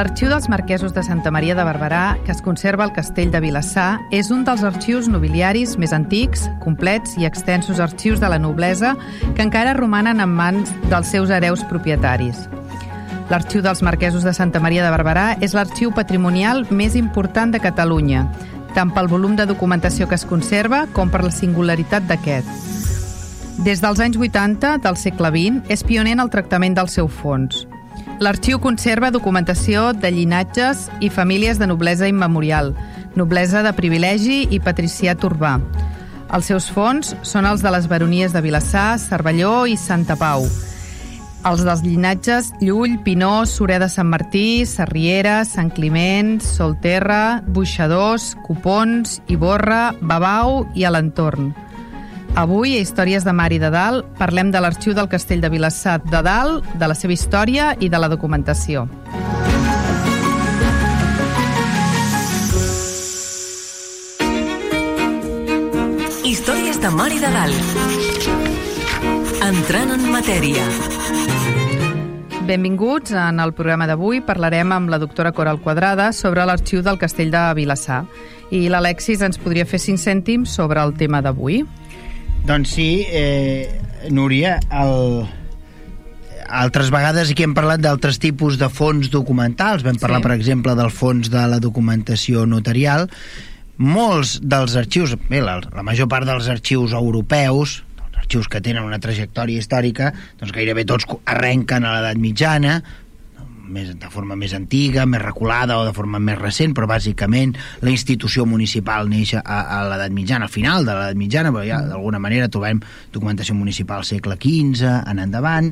L'Arxiu dels Marquesos de Santa Maria de Barberà, que es conserva al castell de Vilassar, és un dels arxius nobiliaris més antics, complets i extensos arxius de la noblesa que encara romanen en mans dels seus hereus propietaris. L'Arxiu dels Marquesos de Santa Maria de Barberà és l'arxiu patrimonial més important de Catalunya, tant pel volum de documentació que es conserva com per la singularitat d'aquest. Des dels anys 80 del segle XX és pioner en el tractament del seu fons. L'arxiu conserva documentació de llinatges i famílies de noblesa immemorial, noblesa de privilegi i patriciat urbà. Els seus fons són els de les baronies de Vilassar, Cervelló i Santa Pau. Els dels llinatges Llull, Pinó, Sureda de Sant Martí, Sarriera, Sant Climent, Solterra, Buixadors, Cupons, Iborra, Babau i a l'entorn. Avui, a Històries de Mar i de Dalt, parlem de l'arxiu del Castell de Vilassar de Dalt, de la seva història i de la documentació. Històries de Mar i de Dalt. Entrant en matèria. Benvinguts. En el programa d'avui parlarem amb la doctora Coral Quadrada sobre l'arxiu del Castell de Vilassar. I l'Alexis ens podria fer cinc cèntims sobre el tema d'avui. Doncs sí, eh, Núria, el, altres vegades aquí hem parlat d'altres tipus de fons documentals. Vam parlar, Sí. per exemple, del fons de la documentació notarial. Molts dels arxius, bé, la, la major part dels arxius europeus, els arxius que tenen una trajectòria històrica, doncs gairebé tots arrenquen a l'edat mitjana, més, de forma més antiga, més reculada o de forma més recent, però bàsicament la institució municipal neix a, a l'edat mitjana, al final de l'edat mitjana, però ja d'alguna manera trobem documentació municipal segle XV en endavant,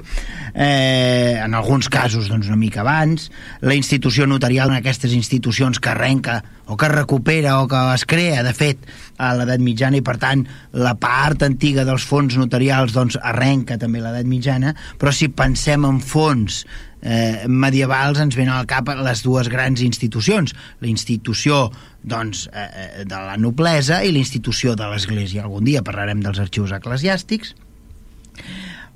eh, en alguns casos doncs, una mica abans, la institució notarial en aquestes institucions que arrenca o que recupera o que es crea, de fet, a l'edat mitjana i, per tant, la part antiga dels fons notarials doncs, arrenca també l'edat mitjana, però si pensem en fons eh, medievals ens venen al cap les dues grans institucions, la institució doncs, eh, eh, de la noblesa i la institució de l'Església. Algun dia parlarem dels arxius eclesiàstics,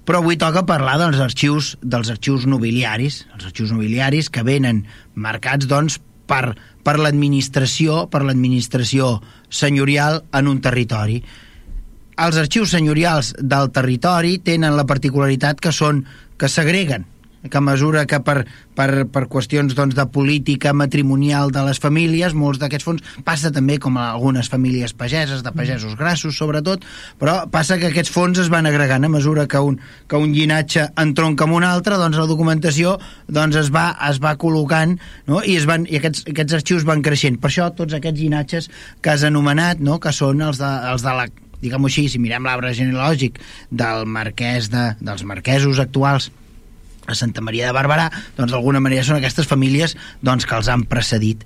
però avui toca parlar dels arxius dels arxius nobiliaris, els arxius nobiliaris que venen marcats doncs, per, per l'administració per l'administració senyorial en un territori. Els arxius senyorials del territori tenen la particularitat que són que segreguen que a mesura que per, per, per qüestions doncs, de política matrimonial de les famílies, molts d'aquests fons passa també com a algunes famílies pageses, de pagesos grassos sobretot, però passa que aquests fons es van agregant a mesura que un, que un llinatge entronca amb un altre, doncs la documentació doncs, es, va, es va col·locant no? i, es van, i aquests, aquests arxius van creixent. Per això tots aquests llinatges que has anomenat, no? que són els de, els de la diguem-ho així, si mirem l'arbre genealògic del marquès de, dels marquesos actuals a Santa Maria de Barberà, doncs d'alguna manera són aquestes famílies doncs, que els han precedit.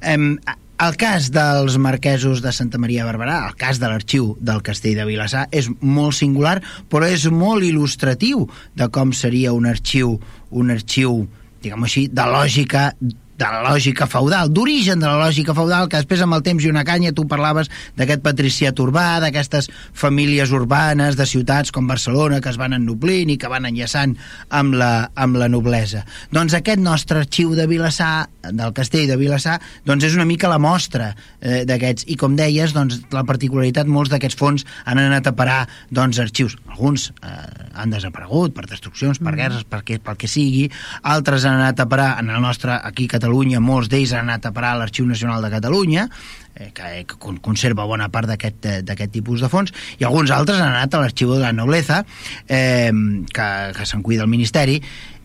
Em, el cas dels marquesos de Santa Maria de Barberà, el cas de l'arxiu del Castell de Vilassar, és molt singular, però és molt il·lustratiu de com seria un arxiu, un arxiu diguem així, de lògica de la lògica feudal, d'origen de la lògica feudal, que després amb el temps i una canya tu parlaves d'aquest patriciat urbà, d'aquestes famílies urbanes de ciutats com Barcelona que es van ennoblint i que van enllaçant amb la, amb la noblesa. Doncs aquest nostre arxiu de Vilassar, del castell de Vilassar, doncs és una mica la mostra eh, d'aquests. I com deies, doncs, la particularitat, molts d'aquests fons han anat a parar doncs, arxius. Alguns eh, han desaparegut per destruccions, per guerres, perquè, pel que sigui. Altres han anat a parar, en el nostre, aquí a Catalunya, molts d'ells han anat a parar a l'Arxiu Nacional de Catalunya, eh, que, que con- conserva bona part d'aquest eh, d'aquest tipus de fons, i alguns altres han anat a l'Arxiu de la Nobleza, eh, que, que se'n cuida el Ministeri,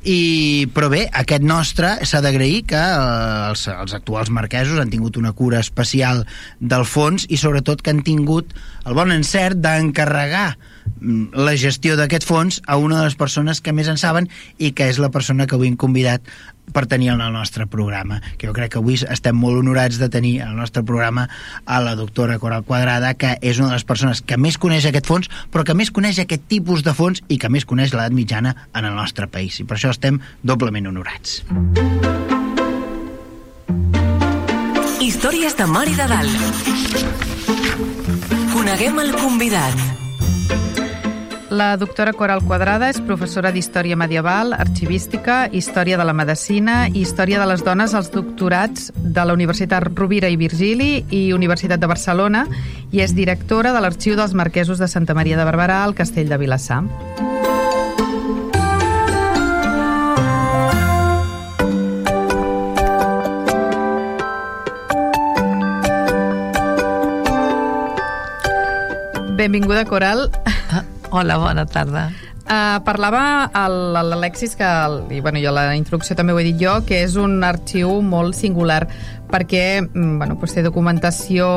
i, però bé, aquest nostre s'ha d'agrair que eh, els, els actuals marquesos han tingut una cura especial del fons i sobretot que han tingut el bon encert d'encarregar mm, la gestió d'aquest fons a una de les persones que més en saben i que és la persona que avui hem convidat per tenir en el nostre programa que jo crec que avui estem molt honorats de tenir en el nostre programa a la doctora Coral Quadrada que és una de les persones que més coneix aquest fons però que més coneix aquest tipus de fons i que més coneix l'edat mitjana en el nostre país. I per això estem doblement honorats. Històries de Mar i de Dalt. Coneguem el convidat la doctora Coral Quadrada és professora d'Història Medieval, Arxivística, Història de la Medicina i Història de les Dones als doctorats de la Universitat Rovira i Virgili i Universitat de Barcelona i és directora de l'Arxiu dels Marquesos de Santa Maria de Barberà al Castell de Vilassar. Benvinguda, Coral. Hola, bona tarda. Uh, parlava l'Alexis, que i bueno, jo la introducció també ho he dit jo, que és un arxiu molt singular perquè mm, bueno, pues té documentació,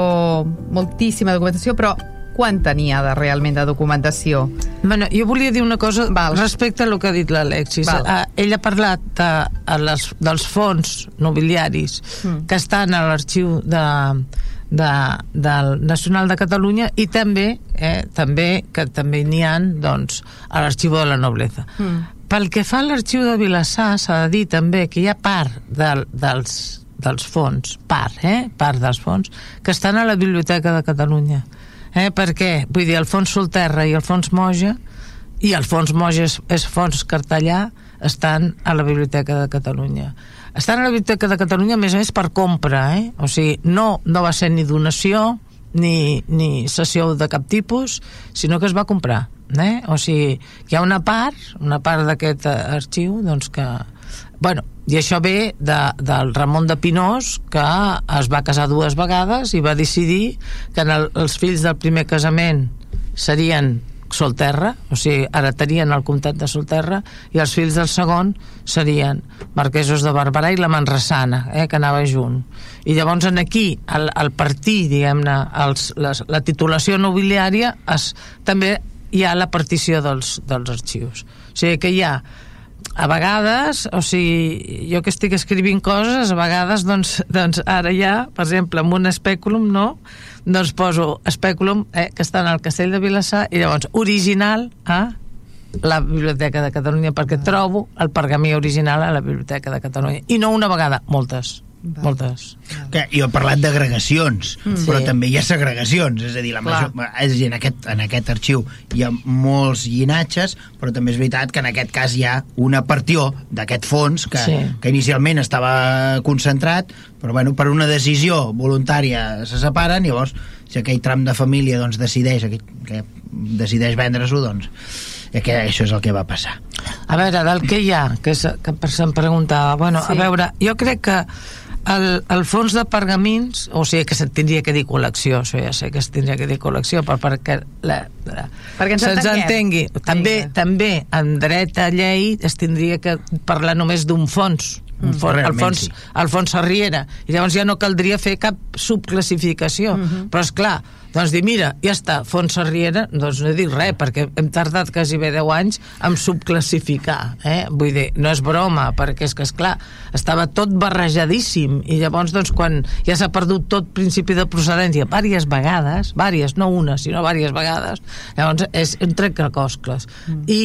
moltíssima documentació, però quant tenia de, realment de documentació? Bueno, jo volia dir una cosa Val. respecte a el que ha dit l'Alexis. Uh, ell ha parlat de, a les, dels fons nobiliaris mm. que estan a l'arxiu de, de, del Nacional de Catalunya i també, eh, també que també n'hi han doncs, a l'Arxiu de la Nobleza. Mm. Pel que fa a l'Arxiu de Vilassar, s'ha de dir també que hi ha part de, dels, dels fons, part, eh, part dels fons, que estan a la Biblioteca de Catalunya. Eh, per què? Vull dir, el fons Solterra i el fons Moja, i el fons Moja és, és fons cartellà, estan a la Biblioteca de Catalunya estan a la Biblioteca de Catalunya, a més a més, per compra, eh? O sigui, no, no va ser ni donació, ni, ni sessió de cap tipus, sinó que es va comprar. Eh? O sigui, hi ha una part, una part d'aquest eh, arxiu, doncs que... Bueno, i això ve de, del Ramon de Pinós, que es va casar dues vegades i va decidir que en el, els fills del primer casament serien Solterra, o sigui, heretarien el comtat de Solterra, i els fills del segon serien marquesos de Barberà i la Manresana, eh, que anava junt. I llavors en aquí, al, al partir, diguem-ne, la titulació nobiliària, es, també hi ha la partició dels, dels arxius. O sigui que hi ha a vegades, o sigui, jo que estic escrivint coses, a vegades, doncs, doncs ara ja, per exemple, amb un espèculum, no?, doncs poso espèculum, eh, que està en el Castell de Vilassar, i llavors original a la Biblioteca de Catalunya, perquè trobo el pergamí original a la Biblioteca de Catalunya. I no una vegada, moltes. Va. moltes. Que jo he parlat d'agregacions, mm. però sí. també hi ha segregacions, és a dir, la major, és a dir, en, aquest, en aquest arxiu hi ha molts llinatges, però també és veritat que en aquest cas hi ha una partió d'aquest fons que, sí. que inicialment estava concentrat, però bueno, per una decisió voluntària se separen, llavors si aquell tram de família doncs, decideix, aquell, que decideix vendre-s'ho, doncs que això és el que va passar. A veure, del que hi ha, que, és, que se'm preguntava, bueno, sí. a veure, jo crec que el, el fons de pergamins, o sigui que se'n tindria que dir col·lecció, això ja sé que es tindria que dir col·lecció, però perquè, la, la, perquè ens se'ns entengui. També, sí. també en dret a llei es tindria que parlar només d'un fons, un mm, fons, el fons, sí. el fons Sarriera i llavors ja no caldria fer cap subclassificació mm -hmm. però és clar doncs dir, mira, ja està, Fons Sarriera, doncs no dic res, perquè hem tardat quasi bé 10 anys en subclassificar, eh? Vull dir, no és broma, perquè és que, és clar, estava tot barrejadíssim, i llavors, doncs, quan ja s'ha perdut tot principi de procedència diverses vegades, diverses, no una, sinó diverses vegades, llavors és un trencacoscles. Mm. I,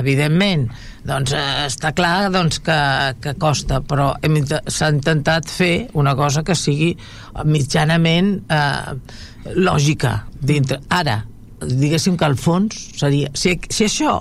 evidentment, doncs eh, està clar doncs, que, que costa, però s'ha intentat fer una cosa que sigui mitjanament eh, lògica dintre. Ara, diguéssim que al fons seria... Si, si això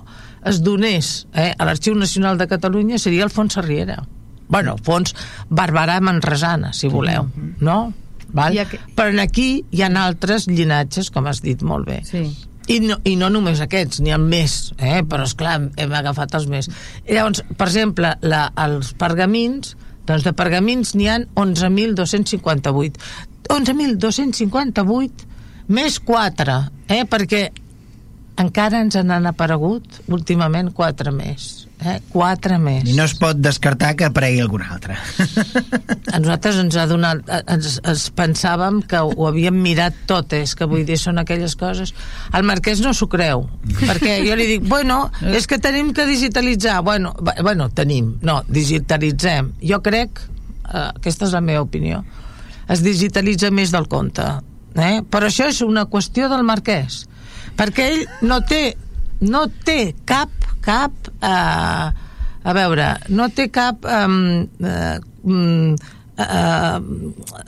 es donés eh, a l'Arxiu Nacional de Catalunya seria el fons Sarriera. Bueno, fons Barberà Manresana, si voleu, mm -hmm. no? Val? Que... Però aquí hi ha altres llinatges, com has dit molt bé. Sí. I no, I no només aquests, n'hi ha més, eh? però és clar, hem agafat els més. I llavors, per exemple, la, els pergamins, doncs de pergamins n'hi han 11.258. 11.258 més 4, eh? perquè encara ens n'han aparegut últimament 4 més. Eh? Quatre més. I no es pot descartar que aparegui algun altre. A nosaltres ens ha donat... Ens, ens pensàvem que ho havíem mirat tot, és que vull dir, són aquelles coses... El Marquès no s'ho creu, perquè jo li dic, bueno, és que tenim que digitalitzar. Bueno, bueno tenim, no, digitalitzem. Jo crec, eh, aquesta és la meva opinió, es digitalitza més del compte. Eh? Però això és una qüestió del Marquès, perquè ell no té no té cap cap eh, a veure, no té cap eh, eh, eh,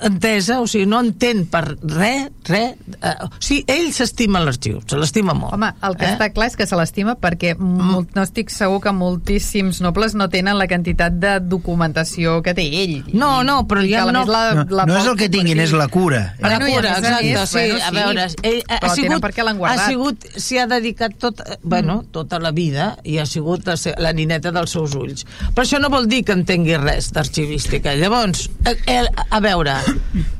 entesa, o sigui, no entén per res, res, eh, o sigui, ell s'estima l'arxiu, se l'estima molt. Home, el que eh? està clar és que se l'estima perquè mm. no estic segur que moltíssims nobles no tenen la quantitat de documentació que té ell. No, no, però ja no... La, no, la no és el que tinguin, és la cura. Eh? La cura, exacte, és, sí, bueno, sí, a veure, ell ha, ha sigut, per ha sigut, s'hi ha dedicat tot, eh, bueno, mm. tota la vida i ha sigut la, la nineta dels seus ulls. Però això no vol dir que entengui res d'arxivística. Llavors, Eh, eh, a veure,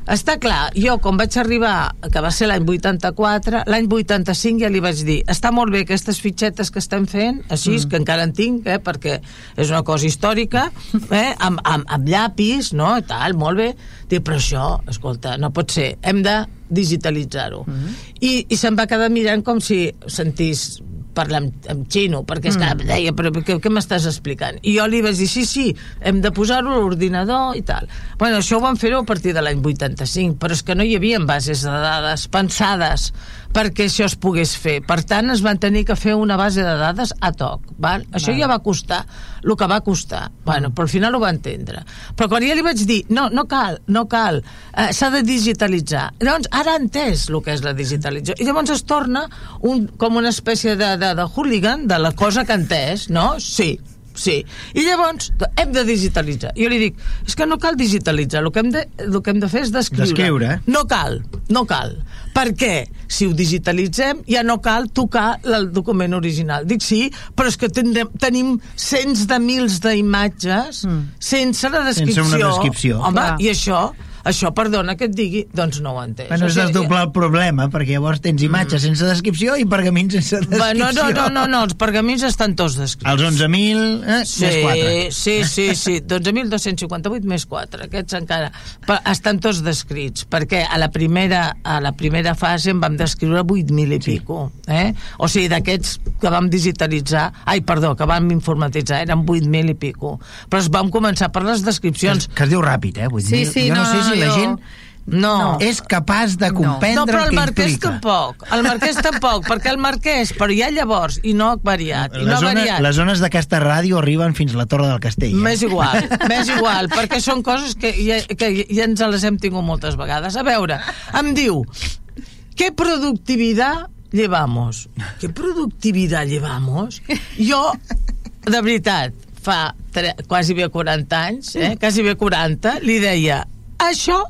està clar, jo quan vaig arribar, que va ser l'any 84, l'any 85 ja li vaig dir, està molt bé aquestes fitxetes que estem fent, així, mm. que encara en tinc, eh, perquè és una cosa històrica, eh, amb, amb, amb llapis, no?, i tal, molt bé, Dic, però això, escolta, no pot ser, hem de digitalitzar-ho. Mm. I, I se'm va quedar mirant com si sentís parlar amb, amb xino, perquè és que mm. deia, però què, què m'estàs explicant? I jo li vaig dir, sí, sí, hem de posar-ho a l'ordinador i tal. Bueno, això ho van fer-ho a partir de l'any 85, però és que no hi havia bases de dades pensades perquè això es pogués fer. Per tant, es van tenir que fer una base de dades a toc. Val? Això ja va costar el que va costar. Bueno, però al final ho va entendre. Però quan ja li vaig dir, no, no cal, no cal, eh, s'ha de digitalitzar. Llavors, ara ha entès el que és la digitalització. I llavors es torna un, com una espècie de, de, de hooligan de la cosa que ha entès, no? Sí, Sí. I llavors hem de digitalitzar. Jo li dic, és que no cal digitalitzar, el que hem de, el que hem de fer és descriure. Descriure. No cal, no cal. Perquè si ho digitalitzem ja no cal tocar el document original. Dic sí, però és que tindrem, tenim cents de mils d'imatges mm. sense la descripció. Sense una descripció. Home, Clar. i això això, perdona que et digui, doncs no ho entès. Bueno, és el doble el problema, perquè llavors tens imatges mm. sense descripció i pergamins sense descripció. Bueno, no, no, no, no, els pergamins estan tots descrits. Els 11.000 eh, sí, més 4. Sí, sí, sí, 12.258 més 4, aquests encara. Però estan tots descrits, perquè a la primera, a la primera fase en vam descriure 8.000 i sí. pico. Eh? O sigui, d'aquests que vam digitalitzar, ai, perdó, que vam informatitzar, eren 8.000 i pico. Però es vam començar per les descripcions. Que, que es diu ràpid, eh? Vull sí, dir, sí, jo no, no sé si si la gent no. no. És capaç de comprendre no. no, però el, el que Marquès implica. tampoc. El Marquès tampoc, perquè el Marquès, però ja llavors, i no ha variat, i no ha variat. Les zones d'aquesta ràdio arriben fins a la Torre del Castell. Eh? M'és igual, m'és igual, perquè són coses que ja, que ja ens les hem tingut moltes vegades. A veure, em diu, què productivitat llevamos? Què productivitat llevamos? Jo, de veritat, fa tre, quasi bé 40 anys, eh, quasi bé 40, li deia, això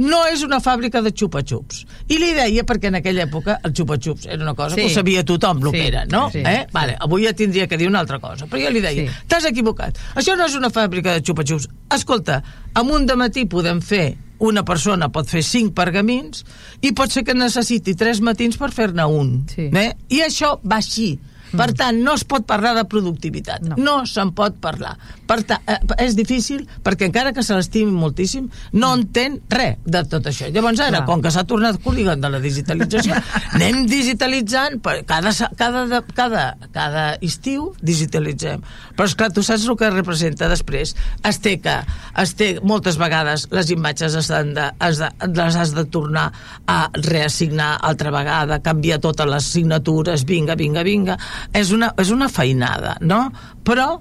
no és una fàbrica de xupa-xups. I li deia perquè en aquella època el xupa-xups era una cosa sí. que ho sabia tothom el sí. que era, no? Sí. Eh? Vale, avui ja tindria que dir una altra cosa. Però jo li deia, sí. t'has equivocat. Això no és una fàbrica de xupa-xups. Escolta, amb un matí podem fer una persona pot fer cinc pergamins i pot ser que necessiti tres matins per fer-ne un. Sí. Eh? I això va així. Per tant, no es pot parlar de productivitat. No, no se'n pot parlar. Per tant, eh, és difícil perquè encara que se l'estimi moltíssim, no entén res de tot això. Llavors ara, Clar. com que s'ha tornat col·ligat de la digitalització, anem digitalitzant, cada, cada, cada, cada estiu digitalitzem. Però, esclar, tu saps el que representa després. Es té que, es té, moltes vegades les imatges es de, es de, les has de tornar a reassignar altra vegada, canviar totes les signatures, vinga, vinga, vinga és una, és una feinada, no? Però,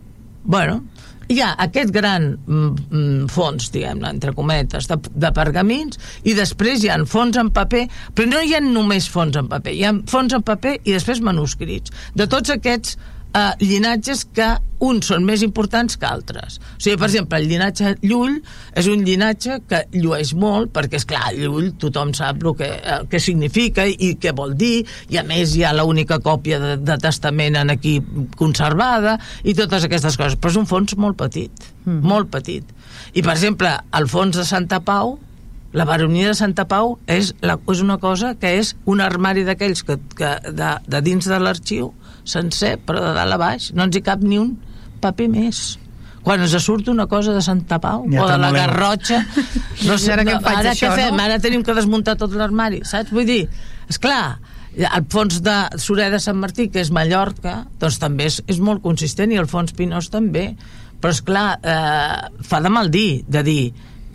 bueno, hi ha aquest gran mm, mm, fons, diguem-ne, entre cometes, de, de pergamins, i després hi ha fons en paper, però no hi ha només fons en paper, hi ha fons en paper i després manuscrits. De tots aquests eh, llinatges que uns són més importants que altres. O sigui, per exemple, el llinatge Llull és un llinatge que llueix molt, perquè, és clar, Llull tothom sap el que, el que significa i què vol dir, i a més hi ha l'única còpia de, de testament en aquí conservada, i totes aquestes coses. Però és un fons molt petit, mm. molt petit. I, per exemple, el fons de Santa Pau, la baronia de Santa Pau és, la, és una cosa que és un armari d'aquells que, que de, de dins de l'arxiu sencer, però de dalt a baix, no ens hi cap ni un paper més quan ens surt una cosa de Santa Pau Ja o de la. Garrotxa no sé, ara què en faig, ara això, què fem? no? ara tenim que desmuntar tot l'armari saps? vull dir, és clar el fons de Sureda Sant Martí que és Mallorca doncs també és, és molt consistent i el fons Pinós també però és clar eh, fa de mal dir de dir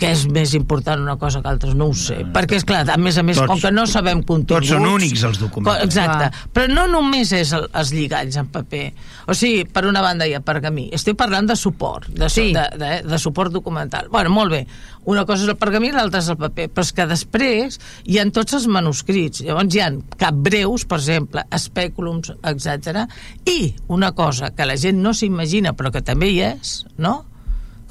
que és més important una cosa que altres, no ho sé. Perquè, és clar, a més a més, Tots- com que no sabem continguts... tots són únics, els documents. Exacte. Clar. Però no només és el, els lligalls en paper. O sigui, per una banda hi ha pergamí. Estic parlant de suport, de, Sí. de, de, de suport documental. Bueno, molt bé. Una cosa és el pergamí i l'altra és el paper. Però és que després hi han tots els manuscrits. Llavors hi han capbreus, per exemple, espèculums, etc. I una cosa que la gent no s'imagina, però que també hi és, no?,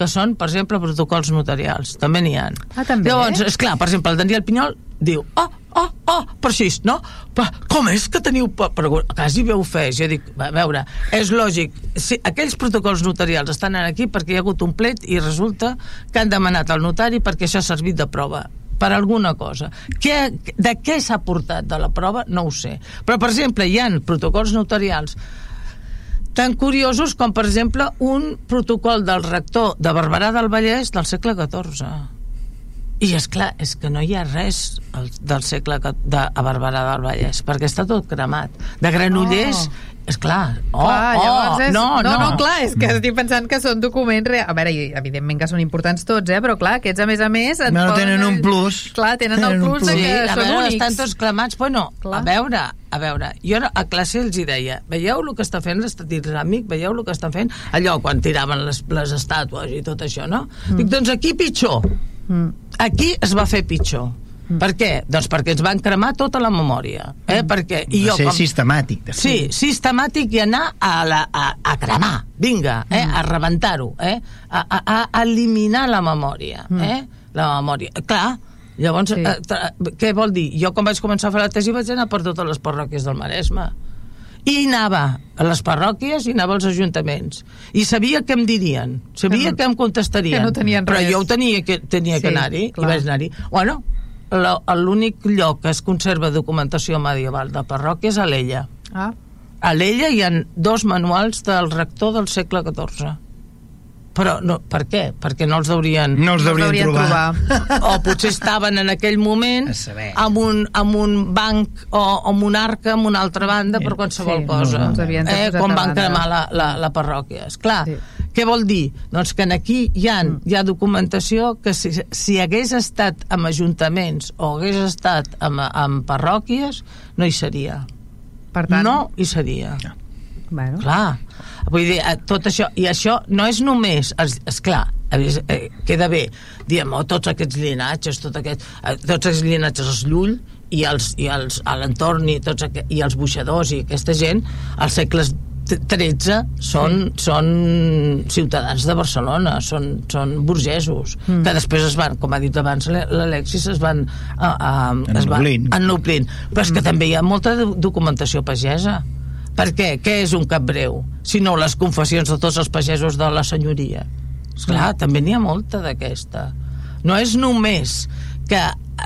que són, per exemple, protocols notarials. També n'hi ha. Ah, també? Llavors, és clar, per exemple, el Daniel Pinyol diu, oh, oh, oh, així, no? Pa, com és que teniu... pa-" Però quasi veu fe. Jo dic, a veure, és lògic. Si aquells protocols notarials estan aquí perquè hi ha hagut un plet i resulta que han demanat al notari perquè això ha servit de prova per alguna cosa. Què, de què s'ha portat de la prova? No ho sé. Però, per exemple, hi han protocols notarials tan curiosos com, per exemple, un protocol del rector de Barberà del Vallès del segle XIV. I és clar, és que no hi ha res del segle de, a Barberà del Vallès, perquè està tot cremat. De Granollers, Oh. És clar, oh, clar, oh, llavors és... no, no, no, clar, és que estic pensant que són documents reals. A veure, i evidentment que són importants tots, eh? però clar, aquests a més a més... et No, poden- tenen un plus. Clar, tenen, Tenen el un plus de plus. que Sí, a són veure, únics. estan tots clamats. Bueno, Clar. a veure, a veure, jo a classe els hi deia, veieu el que està fent l'Estat Islàmic, veieu el que estan fent allò quan tiraven les, les estàtues i tot això, no? Mm. Dic, doncs aquí pitjor. Mm. Aquí es va fer pitjor. Mm. Per què? Doncs perquè ens van cremar tota la memòria. Eh? Mm. Perquè, i jo, ser com... sistemàtic. de. Sí, sistemàtic i anar a, la, a, a cremar, vinga, eh? a rebentar-ho, eh? a, a, a eliminar la memòria, eh? la memòria. Clar, llavors, Sí. eh, què vol dir? Jo quan vaig començar a fer la tesi vaig anar per totes les parròquies del Maresme i anava a les parròquies i anava als ajuntaments i sabia què em dirien sabia Que no- què em contestarien que no tenien però res. jo ho tenia que, tenia Sí, que anar-hi i vaig anar-hi bueno, l'únic lloc que es conserva documentació medieval de parròquia és a l'Ella Ah, a l'Ella hi han dos manuals del rector del segle XIV. Però no, per què? Perquè no els haurien... No els no deurien s'haurien trobar. O potser estaven en aquell moment amb un, amb un banc o, o monarca en una altra banda per qualsevol Sí, cosa. no, els de eh, quan van cremar la, la, la parròquia. Esclar, Sí. què vol dir? Doncs que en aquí hi ha, hi ha documentació que si, si hagués estat amb ajuntaments o hagués estat amb, amb parròquies, no hi seria. per tant... No hi seria. Bueno, Clar, vull dir, eh, tot això, i això no és només, és, és clar, eh, queda bé, diem, oh, tots aquests llinatges, tot aquest, eh, tots aquests llinatges, els Llull i els, i els a l'entorn i, tots aqu i els buixadors i aquesta gent, als segles 13 són, són ciutadans de Barcelona, són, són burgesos, mm. que després es van, com ha dit abans l'E- l'Alexis, es van, uh, uh, es van Ennoblint. ennoblint. Però és que també hi ha molta do- documentació pagesa. Per què? Què és un cap breu? Si no les confessions de tots els pagesos de la senyoria. Esclar, també n'hi ha molta d'aquesta. No és només que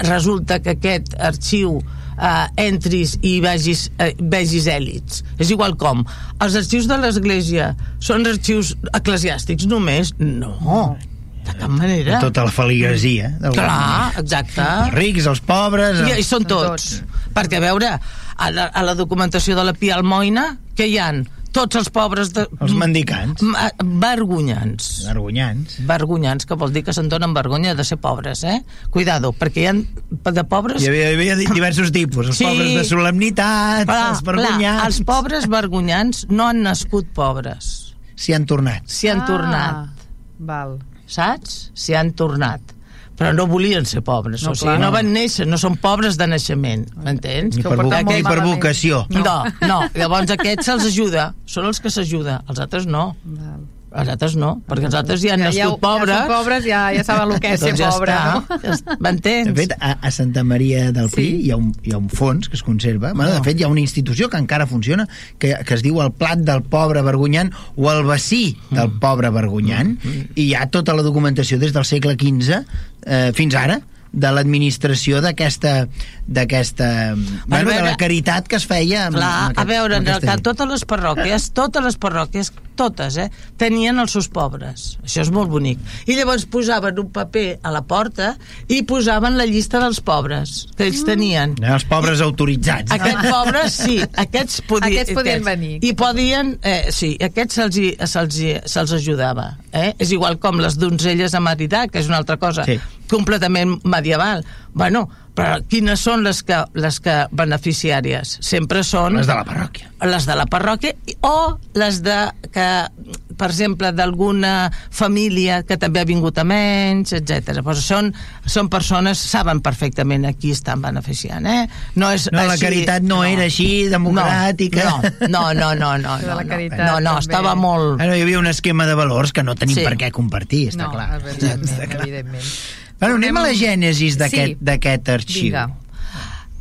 resulta que aquest arxiu eh, entris i vegis, eh, vegis èlits. És igual com. Els arxius de l'Església són arxius eclesiàstics només? No, de cap manera. Tota la feligresia. Clar, manera. exacte. Els rics, els pobres... I, i són tots. Perquè, a veure, a la, a la documentació de la Pia Almoina, que hi han tots els pobres... De, Els mendicants. a- Vergonyants. Vergonyants. Vergonyants, que vol dir que se'n donen vergonya de ser pobres, eh? Cuidado, perquè hi ha de pobres... Hi havia, hi havia di- diversos tipus. Els Sí. pobres de solemnitat, Clar, els vergonyants... clar, els pobres vergonyants no han nascut pobres. S'hi han tornat. S'hi han ah, tornat, Val. saps? S'hi han tornat. Però no volien ser pobres, No, o sigui, clar. no van néixer, no són pobres de naixement, m'entens? Ni Que ho per, vo ni per vocació. No, no. Llavors aquests se'ls ajuda. Són els que s'ajuda. Els altres no. Val. Els altres no, perquè els altres ja han Ja, ja, nascut pobres. Ja són pobres, ja, ja saben el que és ser doncs ja pobre, està. no? Ja. M'entens? De fet, a, a Santa Maria del Pi Sí. hi, ha un, hi ha un fons que es conserva. De Ah. fet, hi ha una institució que encara funciona, que, que es diu el plat del pobre vergonyant o el vecí del Mm. pobre vergonyant, i hi ha tota la documentació des del segle XV eh, fins ara de l'administració d'aquesta d'aquesta bueno, de la caritat que es feia amb, clar, amb aquest, a veure, en el cas, totes les parròquies totes les parròquies, totes eh, tenien els seus pobres, això és molt bonic i llavors posaven un paper a la porta i posaven la llista dels pobres que ells mm. tenien mm. els pobres autoritzats aquests pobres, sí, aquests, podien, aquests podien aquests, venir i podien, eh, sí, aquests se'ls se se ajudava eh? és igual com les donzelles a Maridà que és una altra cosa sí completament medieval. Bueno, però quines són les que, les que beneficiàries? Sempre són... Les de la parròquia. Les de la parròquia o les de que, per exemple, d'alguna família que també ha vingut a menys, etc. Pues doncs són, són persones, saben perfectament a qui estan beneficiant, eh? No, és no així, la caritat no, no, era així, democràtica... No, no, no, no, no. no, no, no, no, no estava molt... Ara, hi havia un esquema de valors que no tenim sí. per què compartir, està no, clar. Evidentment, està clar. evidentment. Bueno, anem a la gènesis d'aquest sí. arxiu. Vinga.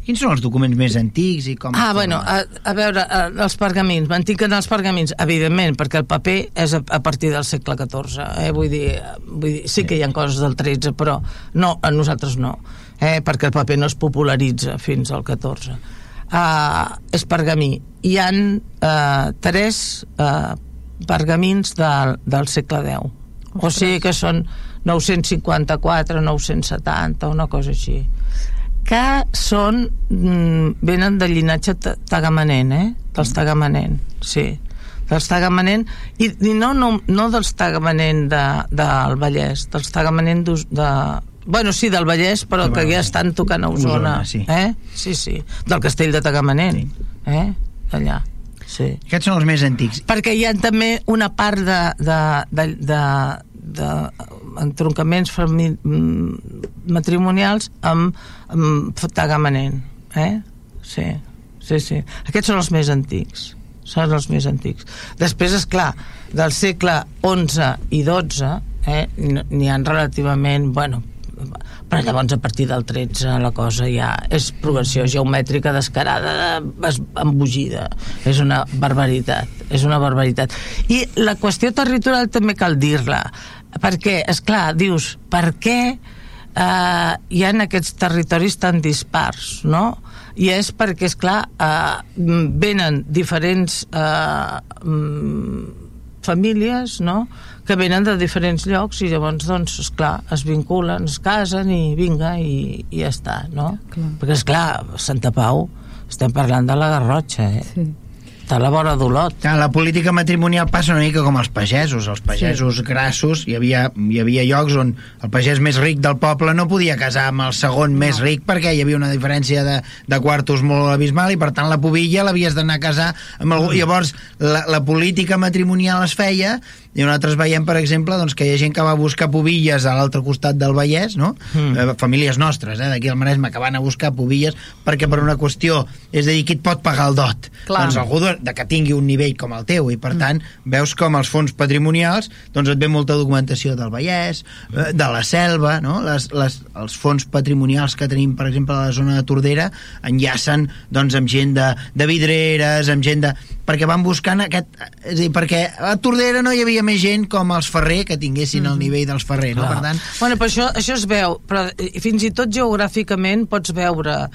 Quins són els documents més antics i com... Ah, bueno, a, a veure, a, els pergamins, m'antiquen els pergamins, evidentment, perquè el paper és a, a partir del segle XIV, eh? vull, dir, vull dir, sí que hi ha coses del XIII, però no, a nosaltres no, eh? perquè el paper no es popularitza fins al XIV. Uh, és pergamí. Hi han uh, tres uh, pergamins del, del segle X. O sigui que són 954, 970, una cosa així que són mm, venen del llinatge tagamanent eh? dels tagamanent sí dels tagamanent i, i no, no, no dels tagamanent de, del Vallès dels tagamanent de, Bueno, sí, del Vallès, però que ja estan tocant a Osona. Osona sí. Eh? sí, sí. Del castell de Tagamanent. Sí. Eh? Allà. Sí. Aquests són els més antics. Perquè hi ha també una part de, de, de, de, de entroncaments mm, matrimonials amb, amb tagamanent eh? sí, sí, sí. Aquests són els més antics. Són els més antics. Després, és clar del segle XI i XII eh, n'hi han relativament bueno, però llavors a partir del 13 la cosa ja és progressió geomètrica descarada embogida. És una barbaritat és una barbaritat. I la qüestió territorial també cal dir-la perquè, és clar, dius per què eh, hi ha aquests territoris tan dispars no? i és perquè, és clar eh, venen diferents eh, famílies no? que venen de diferents llocs i llavors, doncs, esclar, es vinculen, es casen i vinga, i, i ja està, no? Clar. Perquè, esclar, Santa Pau, estem parlant de la Garrotxa, eh? Sí de la vora d'Olot. La política matrimonial passa una mica com els pagesos. Els pagesos sí. grassos, hi havia, hi havia llocs on el pagès més ric del poble no podia casar amb el segon no. més ric perquè hi havia una diferència de, de quartos molt abismal i per tant la pobilla l'havies d'anar a casar amb algú. Mm. Llavors la, la política matrimonial es feia i nosaltres veiem, per exemple, doncs, que hi ha gent que va buscar pobilles a l'altre costat del Vallès, no? Mm. Eh, famílies nostres, eh, d'aquí al Maresme, que van a buscar pobilles perquè per una qüestió, és a dir, qui et pot pagar el dot? Clar. Doncs algú de, de que tingui un nivell com el teu, i per mm. tant veus com els fons patrimonials doncs et ve molta documentació del Vallès, eh, de la selva, no? Les, les, els fons patrimonials que tenim, per exemple, a la zona de Tordera, enllacen doncs, amb gent de, de vidreres, amb gent de perquè van buscant aquest... És a dir, perquè a Tordera no hi havia més gent com els Ferrer que tinguessin mm -hmm. el nivell dels Ferrer, no? Per tant... Bueno, però això, això es veu, però fins i tot geogràficament pots veure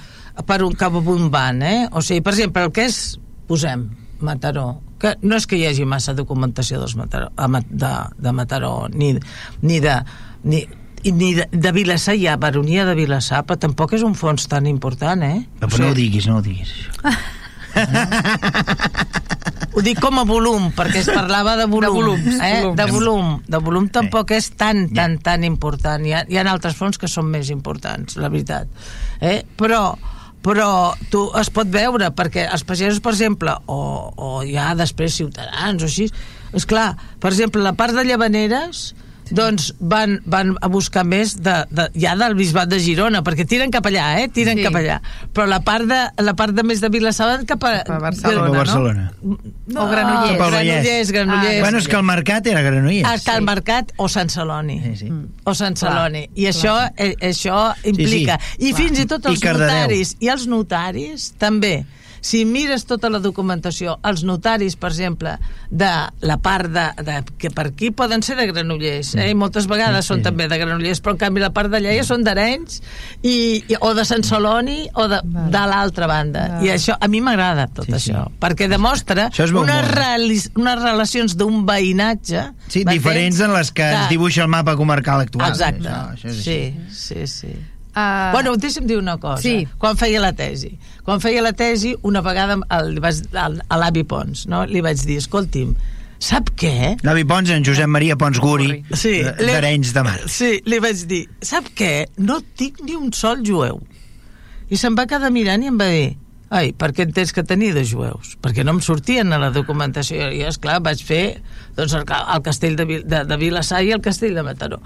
per un cap van, eh? O sigui, per exemple, el que és, posem, Mataró, que no és que hi hagi massa documentació dels Mataró, de, de Mataró, ni, ni de... Ni, ni de, de Vilassar hi ha baronia de Vilassar, però tampoc és un fons tan important, eh? No, però no ho diguis, no ho diguis. Ho dic com a volum, perquè es parlava de volum. De volums, eh? volum. De volum. De volum tampoc és tan, tan, tan important. Hi ha, hi ha altres fons que són més importants, la veritat. Eh? Però però tu es pot veure perquè els pagesos, per exemple o, o ja després ciutadans o així, és clar, per exemple la part de Llavaneres doncs van, van a buscar més de, de, ja del bisbat de Girona, perquè tiren cap allà, eh? Tiren sí. cap allà. Però la part de, la part de més de Vilassar cap a... Cap a Barcelona, cap a Barcelona. No? no? O Granollers. Cap Granollers, Granollers. Ah, bueno, és que el mercat era Granollers. Ah, que el mercat o Sant Celoni. Sí, sí. Mm. O Sant Celoni. I clar. això, eh, això implica. Sí, sí. I Clar. fins i tot els I notaris. I els notaris també si mires tota la documentació, els notaris, per exemple, de la part de, de que per aquí poden ser de Granollers, eh? I moltes vegades sí, són també de Granollers, però en canvi la part d'allà ja són d'Arenys i, i, o de Sant Celoni o de, vale. de l'altra banda. Vale. I això, a mi m'agrada tot sí, això, sí. perquè demostra unes, reali unes relacions d'un veïnatge Sí, diferents en les que, que es dibuixa el mapa comarcal actual. Exacte. Això, això sí, sí, sí. Uh... Bueno, deixa'm dir una cosa. Sí. Quan feia la tesi. Quan feia la tesi, una vegada el, a l'avi Pons, no? li vaig dir, escolti'm, sap què? L'avi Pons, en Josep Maria Pons Guri, sí, d'Arenys de Mar. Sí, li vaig dir, sap què? No tinc ni un sol jueu. I se'm va quedar mirant i em va dir, ai, per què tens que tenir de jueus? Perquè no em sortien a la documentació. I, esclar, vaig fer doncs, el, el castell de, de, de Vilassar i el castell de Mataró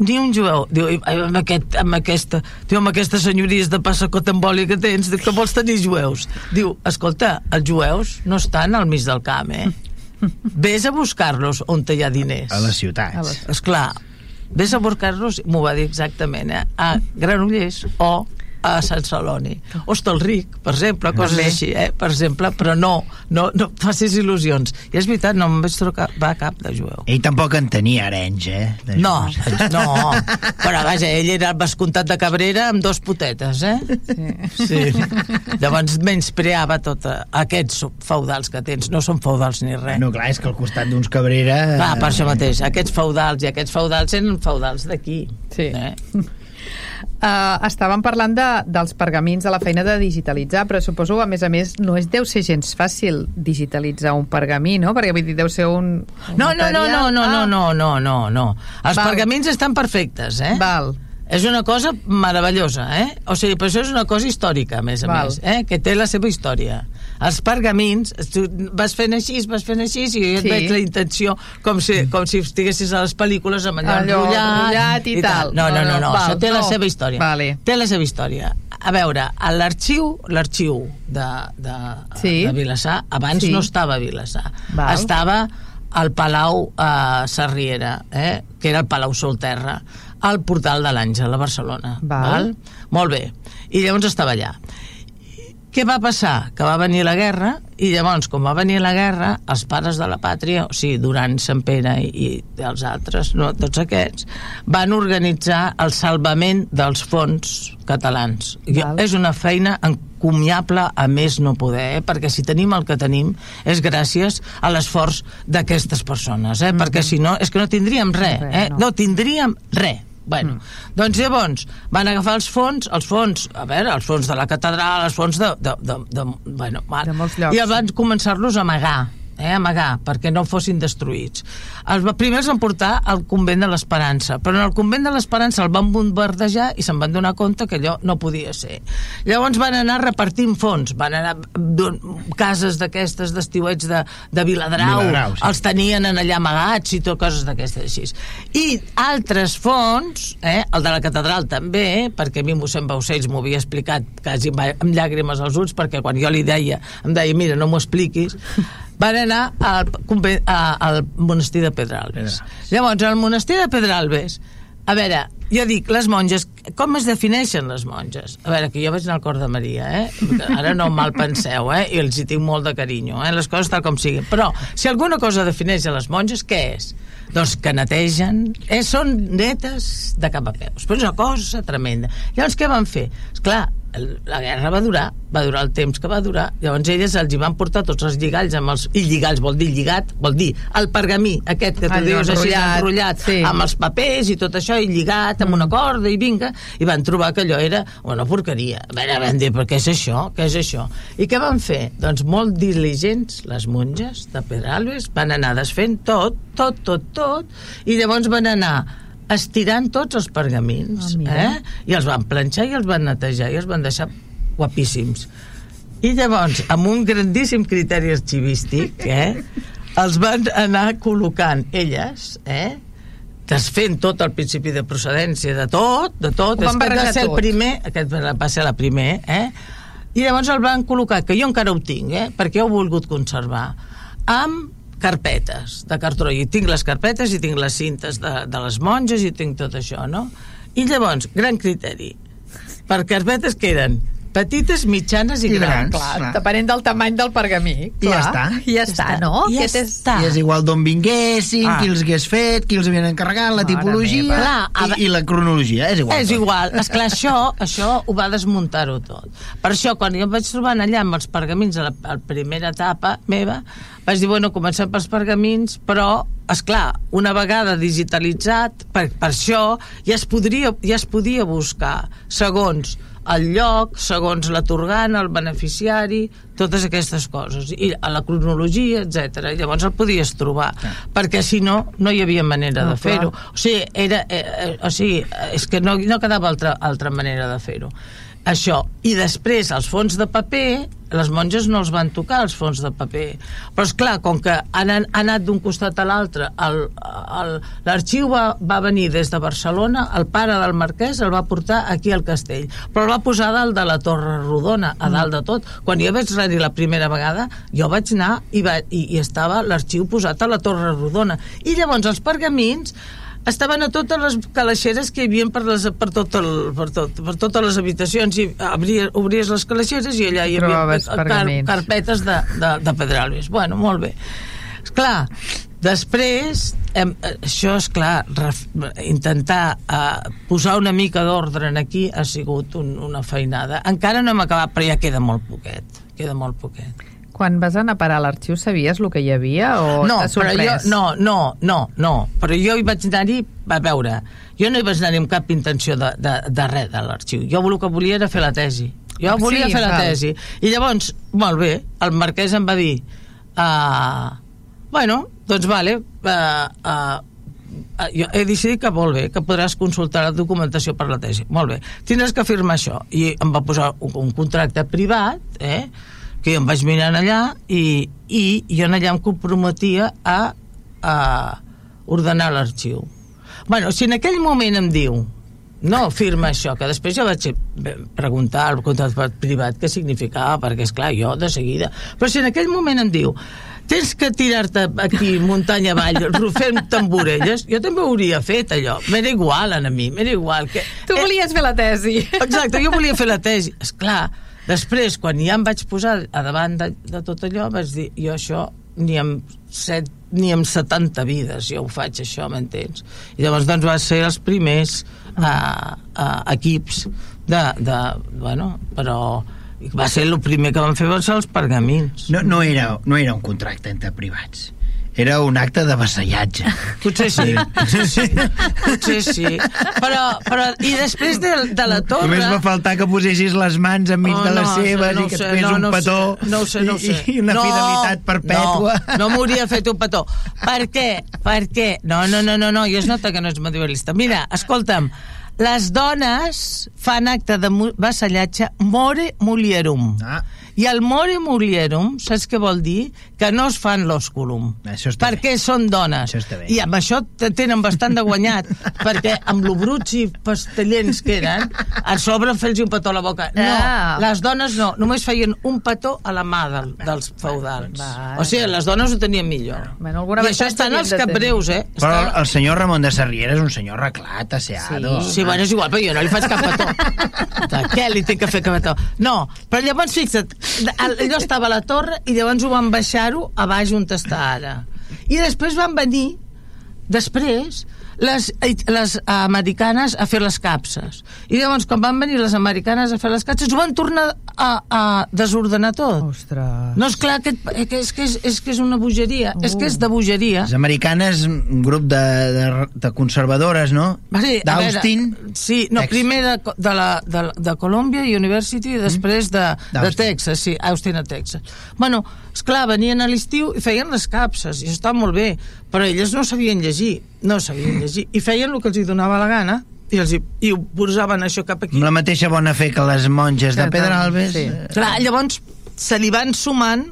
ni un jueu. Diu, amb, aquest, amb, aquesta, diu, amb aquestes senyories de passacot embòlia que tens, que vols tenir jueus? Diu, escolta, els jueus no estan al mig del camp, eh? Ves a buscar-los on hi ha diners. A les ciutats. Esclar, ves a buscar-los, m'ho va dir exactament, eh? a Granollers o a Sant Celoni. Hostalric, per exemple, coses També. així, eh? per exemple, però no, no, no facis il·lusions. I és veritat, no em vaig trobar va cap de jueu. Ell tampoc en tenia arenys, eh? No, no, però vaja, ell era el vescomtat de Cabrera amb dos potetes, eh? Sí. sí. Llavors menyspreava tot aquests feudals que tens, no són feudals ni res. No, clar, és que al costat d'uns Cabrera... Clar, per això mateix, aquests feudals i aquests feudals eren feudals d'aquí. Sí. Eh? Uh, estàvem parlant de, dels pergamins de la feina de digitalitzar, però suposo, a més a més, no és deu ser gens fàcil digitalitzar un pergamí, no? Perquè vull dir, deu ser un... un no, no, no, no, no, ah. no, no, no, no. Els Val. pergamins estan perfectes, eh? Val. És una cosa meravellosa, eh? O sigui, però això és una cosa històrica, a més a Val. més, eh? Que té la seva història els pergamins, tu vas fent així, vas fent així, i jo sí. et veig la intenció com si, com si estiguessis a les pel·lícules amb allò, allò enrotllat, enrotllat i, i tal. No, no, no, no, no. Val, això té no. la seva història. Vale. Té la seva història. A veure, l'arxiu l'arxiu de, de, sí. de Vilassar, abans sí. no estava a Vilassar. Val. Estava al Palau eh, Sarriera, eh, que era el Palau Solterra, al Portal de l'Àngel, a Barcelona. Val. Val? Molt bé. I llavors estava allà. Què va passar? Que va venir la guerra i llavors, com va venir la guerra, els pares de la pàtria, o sigui, Duran, Sant Pere i, i els altres, no, tots aquests, van organitzar el salvament dels fons catalans. Val. És una feina encomiable a més no poder, eh? perquè si tenim el que tenim és gràcies a l'esforç d'aquestes persones, eh? Mm -hmm. perquè si no, és que no tindríem res, eh? no. no tindríem res Bueno, mm. doncs llavors van agafar els fons, els fons, a veure, els fons de la catedral, els fons de... de, de, de bueno, de molts llocs. I van començar-los a amagar eh, amagar, perquè no fossin destruïts. Els primers van portar al convent de l'Esperança, però en el convent de l'Esperança el van bombardejar i se'n van donar compte que allò no podia ser. Llavors van anar repartint fons, van anar cases d'aquestes d'estiuets de, de Viladrau, Viladrau sí. els tenien en allà amagats i tot, coses d'aquestes així. I altres fons, eh, el de la catedral també, perquè a mi mossèn Baucells m'ho havia explicat quasi amb llàgrimes als ulls, perquè quan jo li deia, em deia, mira, no m'ho expliquis, van anar al, al monestir de Pedralbes. Llavors, al monestir de Pedralbes, a veure, jo dic, les monges, com es defineixen les monges? A veure, que jo vaig anar al cor de Maria, eh? Ara no mal penseu, eh? I els hi tinc molt de carinyo, eh? Les coses tal com siguin. Però, si alguna cosa defineix a les monges, què és? Doncs que netegen, eh? Són netes de cap a peus. Però és una cosa tremenda. Llavors, què van fer? Esclar, la guerra va durar, va durar el temps que va durar, llavors elles els hi van portar tots els lligalls amb els, i lligalls vol dir lligat, vol dir el pergamí aquest que tu Allò, dius així enrotllat sí. amb els papers i tot això i lligat amb una corda i vinga, i van trobar que allò era una porqueria, a veure, van dir però què és això, què és això i què van fer? Doncs molt diligents les monges de Pedralbes van anar desfent tot, tot, tot, tot i llavors van anar estirant tots els pergamins oh, eh? i els van planxar i els van netejar i els van deixar guapíssims i llavors amb un grandíssim criteri arxivístic eh? els van anar col·locant elles eh? desfent tot el principi de procedència de tot, de tot, és que va ser el primer aquest va ser la primer eh? i llavors el van col·locar, que jo encara ho tinc eh? perquè ho he volgut conservar amb carpetes de cartró i tinc les carpetes i tinc les cintes de, de les monges i tinc tot això, no? I llavors, gran criteri per carpetes que eren petites, mitjanes i, I grans. grans. Clar, Clar. depenent del tamany del pergamí. I Clar. ja està. I ja està, no? I ja és... està. I és igual d'on vinguessin, Ah. qui els hagués fet, qui els havien encarregat, la Mare tipologia meva. Clar, i, i la cronologia, és igual. És igual. Esclar, això, això ho va desmuntar-ho tot. Per això, quan jo em vaig trobar allà amb els pergamins a la, a la primera etapa meva, vaig dir, bueno, comencem pels pergamins, però, és clar, una vegada digitalitzat, per, per això ja es, podria, ja es podia buscar segons el lloc, segons l'atorgant, el beneficiari, totes aquestes coses, i a la cronologia, etc. Llavors el podies trobar, perquè si no, no hi havia manera Ah, de fer-ho. O sigui, era, eh, eh, o sigui, és que no, no quedava altra, altra manera de fer-ho. Això. I després, els fons de paper, les monges no els van tocar, els fons de paper. Però, és clar, com que han, han anat d'un costat a l'altre, l'arxiu va, va venir des de Barcelona, el pare del marquès el va portar aquí al castell, però el va posar dalt de la Torre Rodona, a dalt de tot. Quan jo vaig anar la primera vegada, jo vaig anar i, va, i, i estava l'arxiu posat a la Torre Rodona. I llavors els pergamins estaven a totes les calaixeres que hi havia per, les, per, tot el, per, tot, per totes les habitacions i obries, obries les calaixeres i allà hi havia pergamins. carpetes de, de, de Pedralbes. Bueno, molt bé. Clar, després hem, això és clar ref, intentar uh, posar una mica d'ordre en aquí ha sigut un, una feinada. Encara no hem acabat però ja queda molt poquet queda molt poquet Quan vas anar a parar a l'arxiu sabies el que hi havia o no, però jo, no, no, no, no, però jo hi vaig anar-hi, a veure, jo no hi vaig anar-hi amb cap intenció de, de, de res de l'arxiu, jo el que volia era fer la tesi, jo Sí, volia fer la tesi, i llavors, molt bé, el marquès em va dir, uh, bueno, doncs vale, uh, uh, jo he decidit que molt bé, que podràs consultar la documentació per la tesi. Molt bé, tindràs que firmar això. I em va posar un, un contracte privat, eh, que jo em vaig mirar allà i, i jo allà em comprometia a, a ordenar l'arxiu. Bueno, si en aquell moment em diu no, firma això, que després jo vaig preguntar al contracte privat què significava, perquè, és clar jo de seguida... Però si en aquell moment em diu tens que tirar-te aquí muntanya avall fent tamborelles, jo també ho hauria fet allò, m'era igual a mi m'era igual que... Tu volies fer la tesi. Exacte, jo volia fer la tesi. És clar, després, quan ja em vaig posar a davant de, de tot allò, vaig dir, jo això ni amb, set, ni amb 70 vides jo ho faig, això, m'entens? I llavors, doncs, va ser els primers uh, uh, equips de, de... Bueno, però va ser el primer que van fer van ser els pergamins. No, no, era, no era un contracte entre privats. Era un acte de vassallatge. Potser sí, potser sí, potser sí. Però, però, i després de, de la torre... Només va faltar que posessis les mans enmig Oh, de les no, seves no i que et fes no, un no petó sé, no sé, no sé. i, i una no, fidelitat perpètua. No, no m'hauria fet un petó. Per què? Per què? No, no, no, no, no, i es nota que no ets medievalista. Mira, escolta'm, les dones fan acte de vassallatge more mulierum. Ah. I el more mulierum, saps què vol dir? Que no es fan l'osculum. Això està perquè són dones. Això està bé. I amb això te- tenen bastant de guanyat, perquè amb lo bruts i pastellents que eren, a sobre fer-los un petó a la boca. No, Ah. les dones no, només feien un petó a la mà del, dels feudals. Vale. O sigui, les dones ho tenien millor. Bueno, alguna I això estan tenir. cabreus, eh? Però Està... el senyor Ramon de Sarriera és un senyor reclat, asseado. Sí, bueno, és igual, però jo no li faig cap petó. De què li tinc que fer cap petó? No, però llavors fixa't, allò estava a la torre i llavors ho van baixar-ho a baix on està ara. I després van venir, després, les, les americanes a fer les capses. I llavors, quan van venir les americanes a fer les capses, ho van tornar a, a desordenar tot. Ostres. No, és clar, que, que, és, que és, és que és una bogeria. És que és de bogeria. Les americanes, un grup de, de, de conservadores, no? A D'Austin. Sí, no, Texas. primer de, de, la, de, de Columbia University i després de, de D'Austin. Texas, sí, Austin a Texas. Bueno, esclar, venien a l'estiu i feien les capses, i està molt bé, però elles no sabien llegir, no sabien llegir, i feien el que els hi donava la gana, i, els hi, i ho posaven això cap aquí. Amb la mateixa bona fe que les monges de Pedralbes. sí. eh, Clar, llavors se li van sumant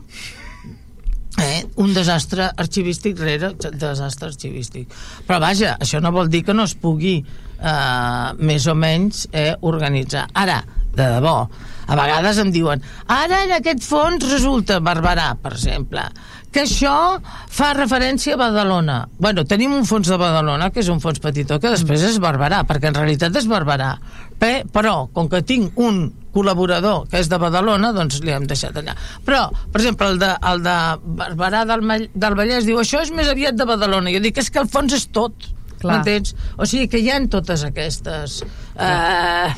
eh, un desastre arxivístic rere desastre arxivístic. Però vaja, això no vol dir que no es pugui eh, més o menys eh, organitzar. Ara, de debò, a vegades em diuen ara en aquest fons resulta Barberà, per exemple, que això fa referència a Badalona. Bueno, tenim un fons de Badalona, que és un fons petitó, que després és Barberà, perquè en realitat és Barberà. Pe- Però, com que tinc un col·laborador, que és de Badalona, doncs li hem deixat allà. Però, per exemple, el de, el de Barberà del, del Vallès diu això és més aviat de Badalona. Jo dic, és que el fons és tot. M'entens? O sigui que hi ha totes aquestes... Eh,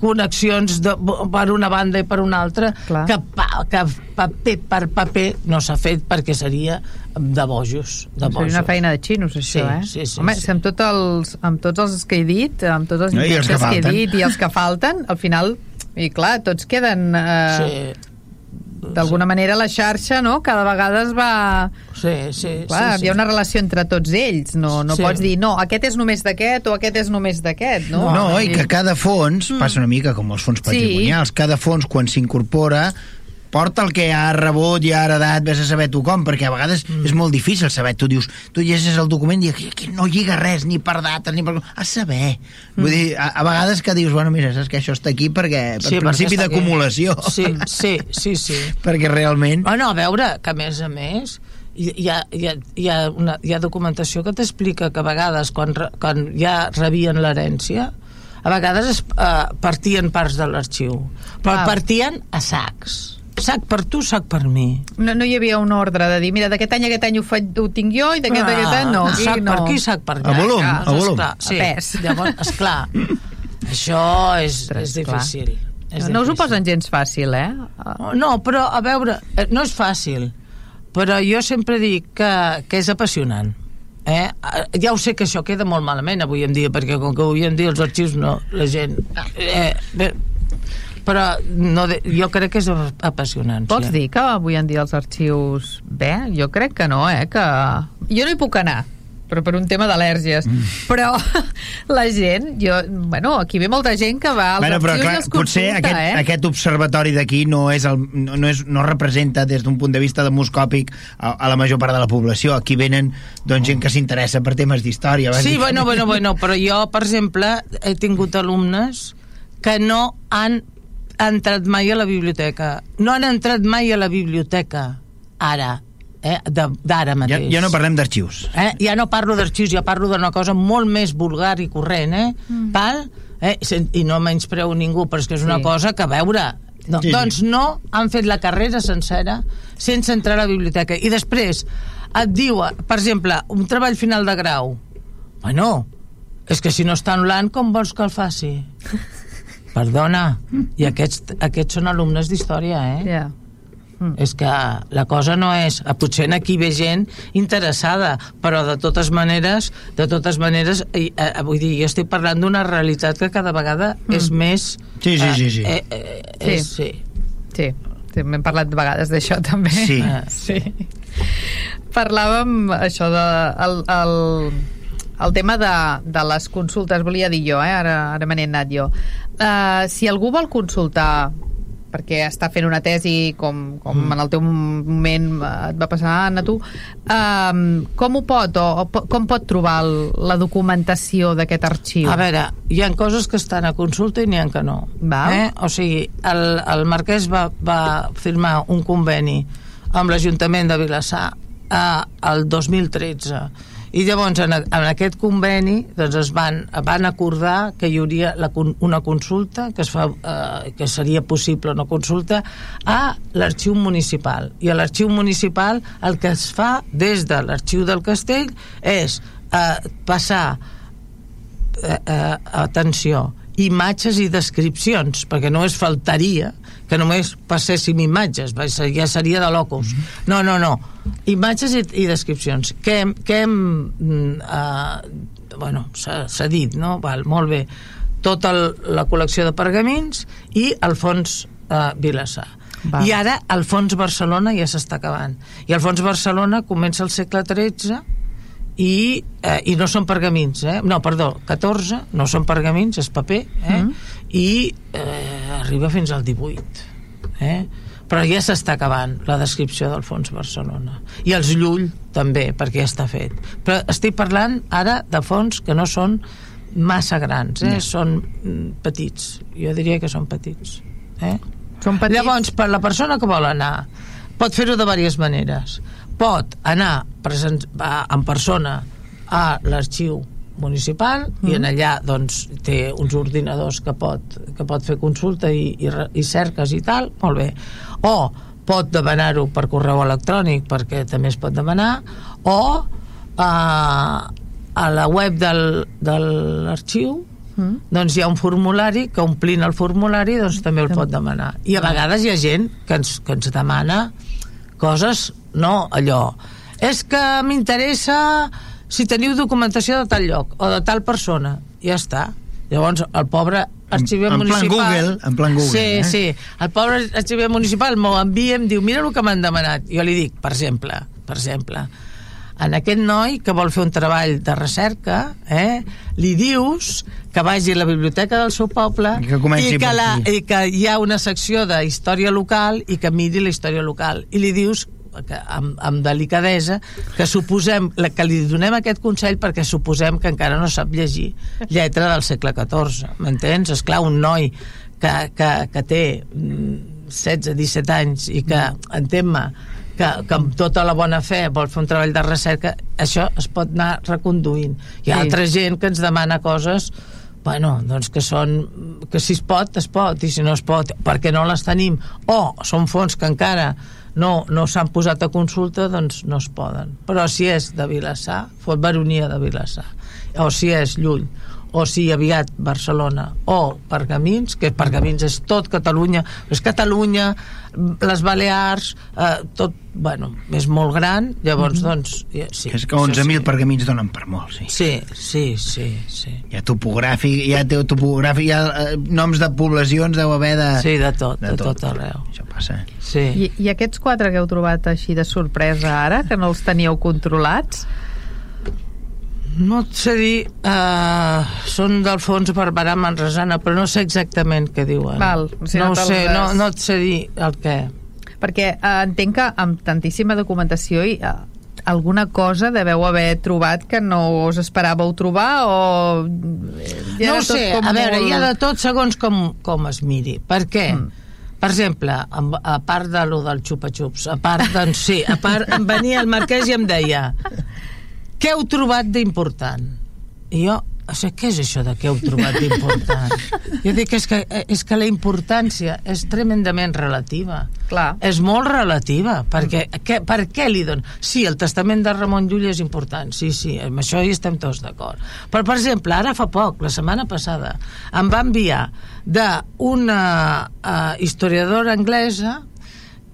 connexions de, per una banda i per una altra Clar. que, pa, que paper per paper no s'ha fet perquè seria de bojos, de bojos. Seria una feina de xinos, això, sí, eh? Sí, sí, Home, sí. Si amb, tot els, amb tots els que he dit, amb tots els no, que, que he dit i els que falten, al final, i clar, tots queden... Eh, sí d'alguna manera la xarxa no? cada vegada es va sí, sí, Clar, sí, sí. hi ha una relació entre tots ells no, no sí. pots dir, no, aquest és només d'aquest o aquest és només d'aquest no? no, i que cada fons, mm. passa una mica com els fons patrimonials, sí. cada fons quan s'incorpora porta el que ha rebut i ha heredat, vés a saber tu com, perquè a vegades mm. és molt difícil saber. Tu dius, tu llegeixes el document i aquí, aquí no lliga res, ni per dates, ni per... A saber. Mm. Vull dir, a, a vegades que dius, bueno, mira, saps que això està aquí perquè per sí, principi d'acumulació. Sí, sí, sí, sí. perquè realment... Oh, no, a veure, que a més a més hi ha, hi ha, hi ha, una, hi ha documentació que t'explica que a vegades quan, quan ja rebien l'herència a vegades es, uh, partien parts de l'arxiu però ah. partien a sacs sac per tu, sac per mi. No, no hi havia un ordre de dir, mira, d'aquest any aquest any ho, faig, ho tinc jo i d'aquest ah, aquest any no. Aquí, sac no. per aquí, sac per allà. A volum, a volum. Esclar, sí. A pes. Llavors, esclar, això és, és difícil. És no us ho posen gens fàcil, eh? No, però, a veure, eh, no és fàcil, però jo sempre dic que, que és apassionant. Eh? Ja ho sé que això queda molt malament avui en dia, perquè com que avui en dia els arxius no, la gent... Eh, bé, però no de, jo crec que és apassionant. Pots dir que avui en dia els arxius... Bé, jo crec que no, eh? Que... Jo no hi puc anar, però per un tema d'al·lèrgies. Mm. Però la gent, jo, bueno, aquí ve molta gent que va als bueno, però, clar, i els consulta, potser aquest, eh? aquest observatori d'aquí no, és el, no, no, és, no representa des d'un punt de vista demoscòpic a, a la major part de la població. Aquí venen doncs, gent que s'interessa per temes d'història. Sí, bueno, bueno, bueno, però jo, per exemple, he tingut alumnes que no han entrat mai a la biblioteca. No han entrat mai a la biblioteca, ara, eh, d'ara mateix. Ja, ja no parlem d'arxius. Eh? Ja no parlo d'arxius, ja parlo d'una cosa molt més vulgar i corrent, eh? Mm. Val? Eh? I no menyspreu ningú, però és que és una sí. cosa que, a veure, no, sí. doncs no han fet la carrera sencera sense entrar a la biblioteca. I després et diu, per exemple, un treball final de grau. Bueno, és que si no està anul·lant, com vols que el faci? Perdona, i aquests, aquests són alumnes d'història, eh? Yeah. Mm. És que la cosa no és... Potser aquí ve gent interessada, però de totes maneres, de totes maneres, eh, eh, vull dir, jo estic parlant d'una realitat que cada vegada mm. és més... Sí, sí, sí. sí. Eh, eh, eh, sí. sí. sí. sí. M'hem parlat de vegades d'això també. Sí. sí. Parlàvem això de... El, el, el tema de, de les consultes, volia dir jo, eh? ara, ara me n'he anat jo. Uh, si algú vol consultar perquè està fent una tesi com, com mm. en el teu moment et va passar, Anna, tu um, com ho pot o, o com pot trobar el, la documentació d'aquest arxiu? A veure, hi han coses que estan a consulta i n'hi ha que no Val. eh? o sigui, el, el Marquès va, va firmar un conveni amb l'Ajuntament de Vilassar eh, el 2013 i llavors en, en aquest conveni doncs es van, van acordar que hi hauria la, una consulta que, es fa, eh, que seria possible una consulta a l'arxiu municipal. I a l'arxiu municipal el que es fa des de l'arxiu del castell és eh, passar eh, eh, atenció imatges i descripcions, perquè no es faltaria que només passéssim imatges, ja seria de locus. No, no, no. Imatges i, i descripcions. Què, què hem... Uh, bueno, s'ha dit, no? Val, molt bé. Tota el, la col·lecció de pergamins i el fons uh, Vilassar. Val. I ara el fons Barcelona ja s'està acabant. I el fons Barcelona comença al segle XIII i, eh, i no són pergamins eh? no, perdó, 14 no són pergamins, és paper eh? Mm. i eh, arriba fins al 18 eh? però ja s'està acabant la descripció del fons Barcelona i els Llull també, perquè ja està fet però estic parlant ara de fons que no són massa grans eh? No. són mm, petits jo diria que són petits eh? són petits? llavors per la persona que vol anar pot fer-ho de diverses maneres pot anar present, en persona a l'arxiu municipal mm. i en allà doncs, té uns ordinadors que pot, que pot fer consulta i, i, i cerques i tal, molt bé o pot demanar-ho per correu electrònic perquè també es pot demanar o a, a la web del, de l'arxiu mm. doncs hi ha un formulari que omplint el formulari doncs també el pot demanar i a vegades hi ha gent que ens, que ens demana coses, no allò. És que m'interessa si teniu documentació de tal lloc o de tal persona, ja està. Llavors el pobre arxiver en, en municipal plan Google, en plan Google sí, eh? sí, el pobre arxiver municipal m'ho envia, em diu, mira el que m'han demanat. Jo li dic, per exemple per exemple, en aquest noi que vol fer un treball de recerca eh, li dius que vagi a la biblioteca del seu poble I que i que, la, i que hi ha una secció de història local i que miri la història local. I li dius que, amb, amb delicadesa que suposem, la- que li donem aquest consell perquè suposem que encara no sap llegir lletra del segle XIV m'entens? És clar, un noi que, que, que té mm, 16-17 anys i que, entén-me que, que amb tota la bona fe vol fer un treball de recerca això es pot anar reconduint hi ha Sí. altra gent que ens demana coses bueno, doncs que són que si es pot, es pot, i si no es pot perquè no les tenim, o són fons que encara no, no s'han posat a consulta, doncs no es poden. Però si és de Vilassar fot baronia de Vilassar. O si és Llull o si aviat Barcelona o Pergamins, que Pergamins és tot Catalunya, és Catalunya les Balears eh, tot, bueno, és molt gran llavors doncs, ja, sí, és que això 11.000 sí. pergamins donen per molt sí. sí, sí, sí, sí. hi ha topogràfic, hi ha topogràfic hi ha eh, noms de poblacions deu haver de... Sí, de tot, de, tot arreu. això passa Sí. I, I aquests quatre que heu trobat així de sorpresa ara, que no els teníeu controlats, No et sé dir, uh, són del fons Barberà Manresana, però no sé exactament què diuen. Val, o sigui, no, no sé, has- no, no et sé dir el què. perquè eh, entenc que amb tantíssima documentació i eh, alguna cosa deveu haver trobat que no us esperàveu trobar o... eh, no sé, com a veure, molt- hi ha de tot segons com, com es miri. Per què? Mm. Per exemple, a part de lo del xupa-xups, a part, doncs sí, a part, em venia el marquès i em deia què heu trobat d'important? I jo, o sigui, què és això de què heu trobat d'important? Jo dic és que, és que la importància és tremendament relativa. Clar. És molt relativa, perquè què, per què li don... Sí, el testament de Ramon Llull és important, sí, sí, amb això hi estem tots d'acord. Però, per exemple, ara fa poc, la setmana passada, em va enviar d'una uh, historiadora anglesa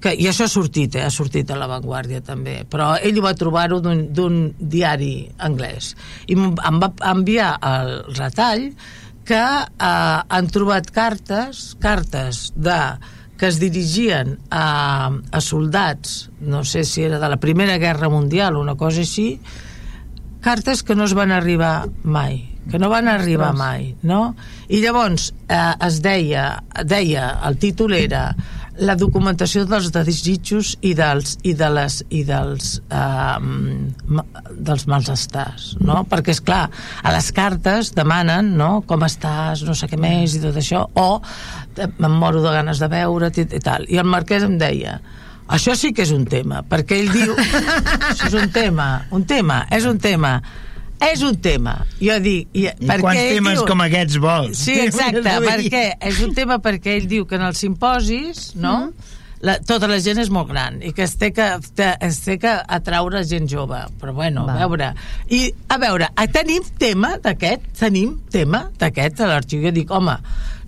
que, i això ha sortit, eh? ha sortit a l'avantguàrdia també, però ell ho va trobar-ho d'un diari anglès i em va enviar el retall que eh, han trobat cartes cartes de que es dirigien a, a soldats no sé si era de la Primera Guerra Mundial una cosa així cartes que no es van arribar mai que no van arribar mai no? i llavors eh, es deia deia, el títol era la documentació dels desitjos i dels, i de les, i dels, eh, dels malestars, no? Perquè, és clar, a les cartes demanen, no?, com estàs, no sé què més i tot això, o eh, em moro de ganes de veure't i, i tal. I el marquès em deia, això sí que és un tema, perquè ell diu això és un tema, un tema, és un tema és un tema. Jo dic... I, I quants ell temes diu, com aquests vols? Sí, exacte, perquè és un tema perquè ell diu que en els simposis, no?, la, tota la gent és molt gran i que es té que, te, es té que atraure gent jove però bueno, Va. a veure i a veure, tenim tema d'aquest tenim tema d'aquest a l'arxiu jo dic, home,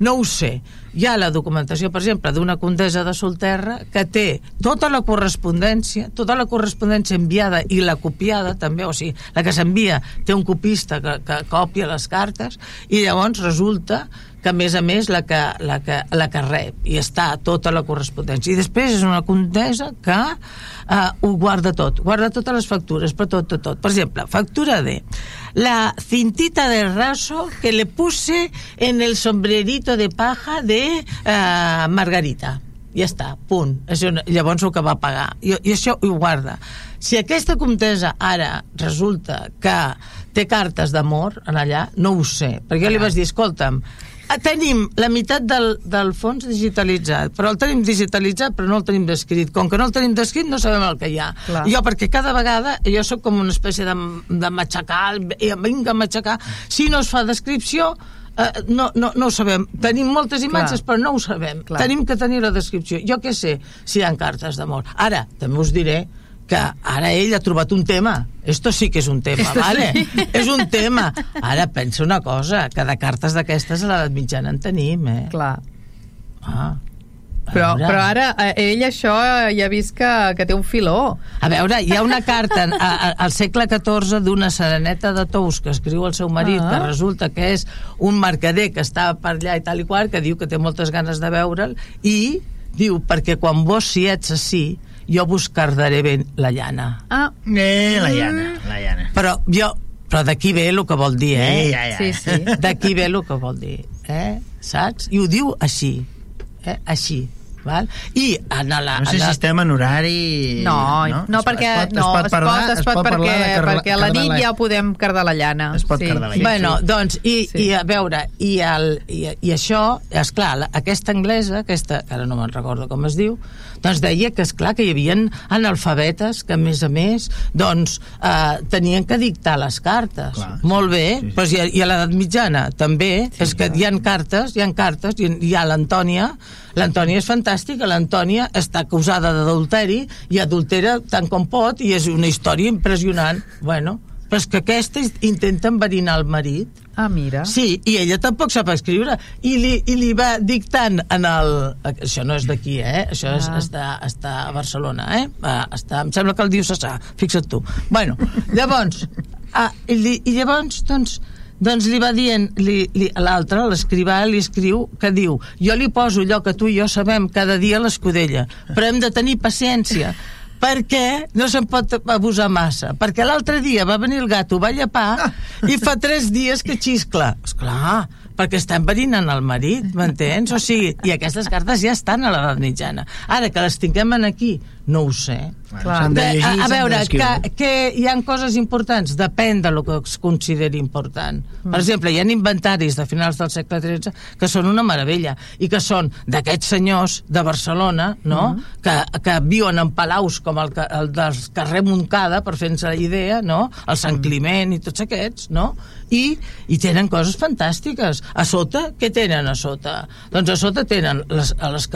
no ho sé hi ha la documentació, per exemple, d'una condesa de Solterra que té tota la correspondència, tota la correspondència enviada i la copiada també, o sigui, la que s'envia té un copista que, que copia les cartes i llavors resulta que a més a més la que, la que, la que rep i està tota la correspondència. I després és una condesa que uh, ho guarda tot, guarda totes les factures per tot, tot, tot, per exemple, factura de la cintita de raso que le puse en el sombrerito de paja de uh, Margarita ja està, punt. Això, llavors el que va pagar. I, I això ho guarda. Si aquesta comtesa ara resulta que té cartes d'amor en allà, no ho sé. Perquè jo li vaig dir, escolta'm, tenim la meitat del, del fons digitalitzat, però el tenim digitalitzat però no el tenim descrit. Com que no el tenim descrit no sabem el que hi ha. Clar. Jo, perquè cada vegada jo sóc com una espècie de, de matxacar, i vinga a matxacar. Si no es fa descripció, eh, no, no, no ho sabem. Tenim moltes imatges, Clar. però no ho sabem. Clar. Tenim que tenir la descripció. Jo què sé si hi ha cartes d'amor. Ara, també us diré que ara ell ha trobat un tema. Esto sí que és un tema, Esto vale? sí. és un tema. Ara pensa una cosa, que de cartes d'aquestes a l'edat mitjana en tenim, eh? Clar. Ah, Però, però ara eh, ell això ja ha vist que, que té un filó. A veure, hi ha una carta a, a, al segle XIV d'una sereneta de Tous que escriu al seu marit, Ah. que resulta que és un mercader que està per allà i tal i qual, que diu que té moltes ganes de veure'l, i diu, perquè quan vos si ets així, jo vos cardaré ben la llana. Ah, Eh, la llana, la llana. Però jo... Però d'aquí ve el que vol dir, eh? Eh, ja, ja. sí, sí. D'aquí ve el que vol dir, eh? Saps? I ho diu així, eh? Així, val? I en la... No sé si estem en horari... No, no, no perquè, es pot, no, es pot parlar, es pot, perquè, de carla- perquè a la nit cardar ja podem cardar la llana. Es pot cardar la llana. bueno, doncs, i, Sí. i a veure, i, el, i, i això, és clar, aquesta anglesa, aquesta, que ara no me'n recordo com es diu, doncs deia que, és clar que hi havia analfabetes que, a més a més, doncs, eh, tenien que dictar les cartes. Clar, Molt bé, sí, sí. Pues i, a- i a l'edat mitjana també, és que hi han cartes, hi han cartes, i hi ha l'Antònia, l'Antònia és fantàstica, l'Antònia està acusada d'adulteri i adultera tant com pot i és una història impressionant. Bueno, però és que aquesta intenta enverinar el marit Ah, mira. Sí, i ella tampoc sap escriure. I li, i li va dictant en el... Això no és d'aquí, eh? Això és, Ah. està, està a Barcelona, eh? Ah, Està, em sembla que el diu Sassà, fixa't tu. Bueno, llavors, ah, i, li, i llavors, doncs, doncs li va dient l'altre, l'escrivà, li escriu que diu, jo li poso allò que tu i jo sabem cada dia a l'escudella però hem de tenir paciència perquè no se'n pot abusar massa? Perquè l'altre dia va venir el gato va llepar i fa tres dies que xiscla. Esclar, perquè està enverinant el marit m'entens? O sigui, i aquestes cartes ja estan a l'edat mitjana. Ara que les tinguem aquí, no ho sé Bueno, de llegir, a, a veure, que, que hi han coses importants, depèn de lo que es consideri important. Mm. Per exemple, hi ha inventaris de finals del segle XIII que són una meravella i que són d'aquests senyors de Barcelona, no?, Mm. que, que viuen en palaus com el, el del carrer Montcada, per fer-nos la idea, no?, el Mm. Sant Climent i tots aquests, no?, i, i tenen coses fantàstiques. A sota, què tenen a sota? Doncs a sota tenen les, a les,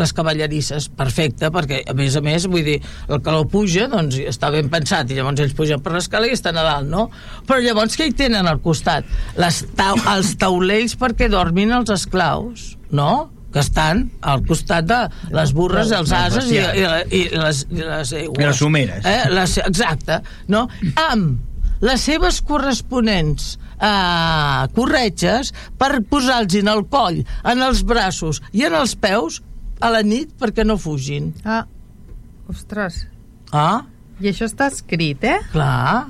les cavallerisses, perfecte, perquè a més a més, vull dir, el que lo puja, doncs està ben pensat, i llavors ells pugen per l'escala i estan a dalt, no? Però llavors què hi tenen al costat? Les tau els taulells perquè dormin els esclaus, no? que estan al costat de les burres, els ases i, i, i les, i les, I les someres. Eh? Les, exacte, no? Amb les seves corresponents eh, corretges per posar-los en el coll, en els braços i en els peus a la nit perquè no fugin. Ah, ostres. Ah, I això està escrit, eh? clar.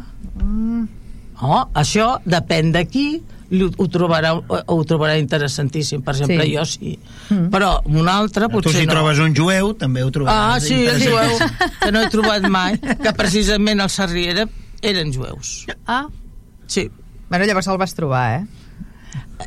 Oh, això depèn de qui ho trobarà, ho trobarà interessantíssim. Per exemple, Sí. jo sí. Però un altre Tu potser si no. trobes un jueu, també ho trobaràs. Ah, sí, el jueu, que no he trobat mai, que precisament el Sarriera eren jueus. Ah. Sí. Bueno, llavors el vas trobar, eh?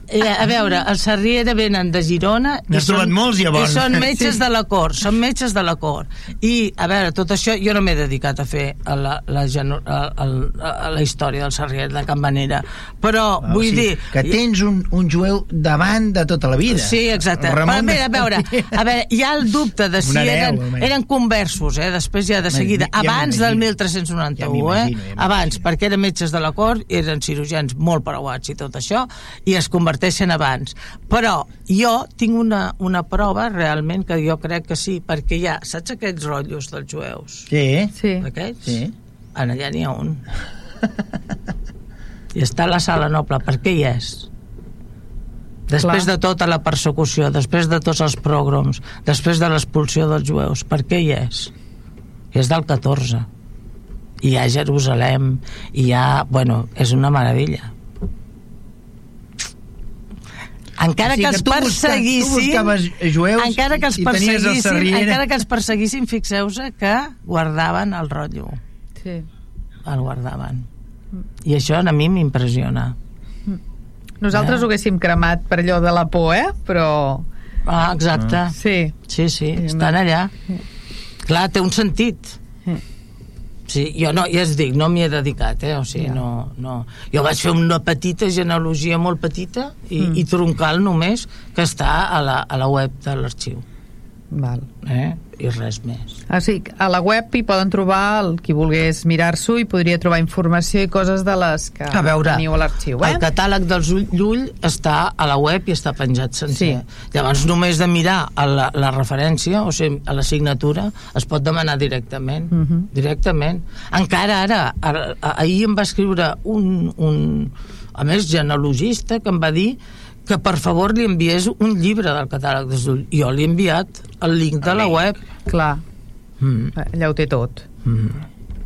Eh, a veure, els Sarriera venen de Girona N'has trobat molts, llavors. i són metges Sí. de la cort són metges de la cort i a veure, tot això jo no m'he dedicat a fer a la, la, a, a, a la història del Sarriera de cap manera però Ah, vull sigui, dir Que tens un, un jueu davant de tota la vida. Sí, exacte. Però, Ramon mira, a veure, a veure, hi ha el dubte de si eren, eren conversos, eh? després ja de seguida, ja abans del m'imagino. 1391, Ja eh? ja abans, perquè eren metges de la cort, eren cirurgians molt preuats i tot això, i es converteixen abans. Però jo tinc una, una prova realment que jo crec que sí, perquè hi ha, saps aquests rotllos dels jueus? Sí, Sí. Aquests? sí. En allà n'hi ha un. I està a la sala noble. Per què hi és? Després Clar. de tota la persecució, després de tots els pogroms, després de l'expulsió dels jueus, per què hi és? És del 14. I hi ha Jerusalem, i hi ha... Bueno, és una meravella. Encara O sigui que que els perseguissin... buscaves jueus encara que els i tenies el perseguissin, Sarriera. encara que els perseguissin, fixeu-se que guardaven el rotllo Sí. el guardaven. I això a mi m'impressiona. Nosaltres ho haguéssim cremat per allò de la por, eh? Però... Ah, exacte. Sí. Sí, sí, estan allà. Clar, té un sentit. Sí, jo no, ja es dic, no m'hi he dedicat, eh? O sigui, no, no. Jo vaig fer una petita genealogia molt petita i, mm. i troncal només, que està a la, a la web de l'arxiu. Val. Eh? I res més. Ah, sí, a la web hi poden trobar el qui volgués mirar-s'ho i podria trobar informació i coses de les que A veure, teniu a l'arxiu, eh? El catàleg dels Ull- Llull està a la web i està penjat sencer. Sí. Llavors, només de mirar a la, la referència, o sigui, a la signatura, es pot demanar directament. Mhm. Directament. Encara ara, ara, ahir em va escriure un, un, a més, genealogista, que em va dir que per favor li enviés un llibre del catàleg dels Llull. Jo li he enviat el link de la web. Clar, Mm. allà ho té tot. Mm.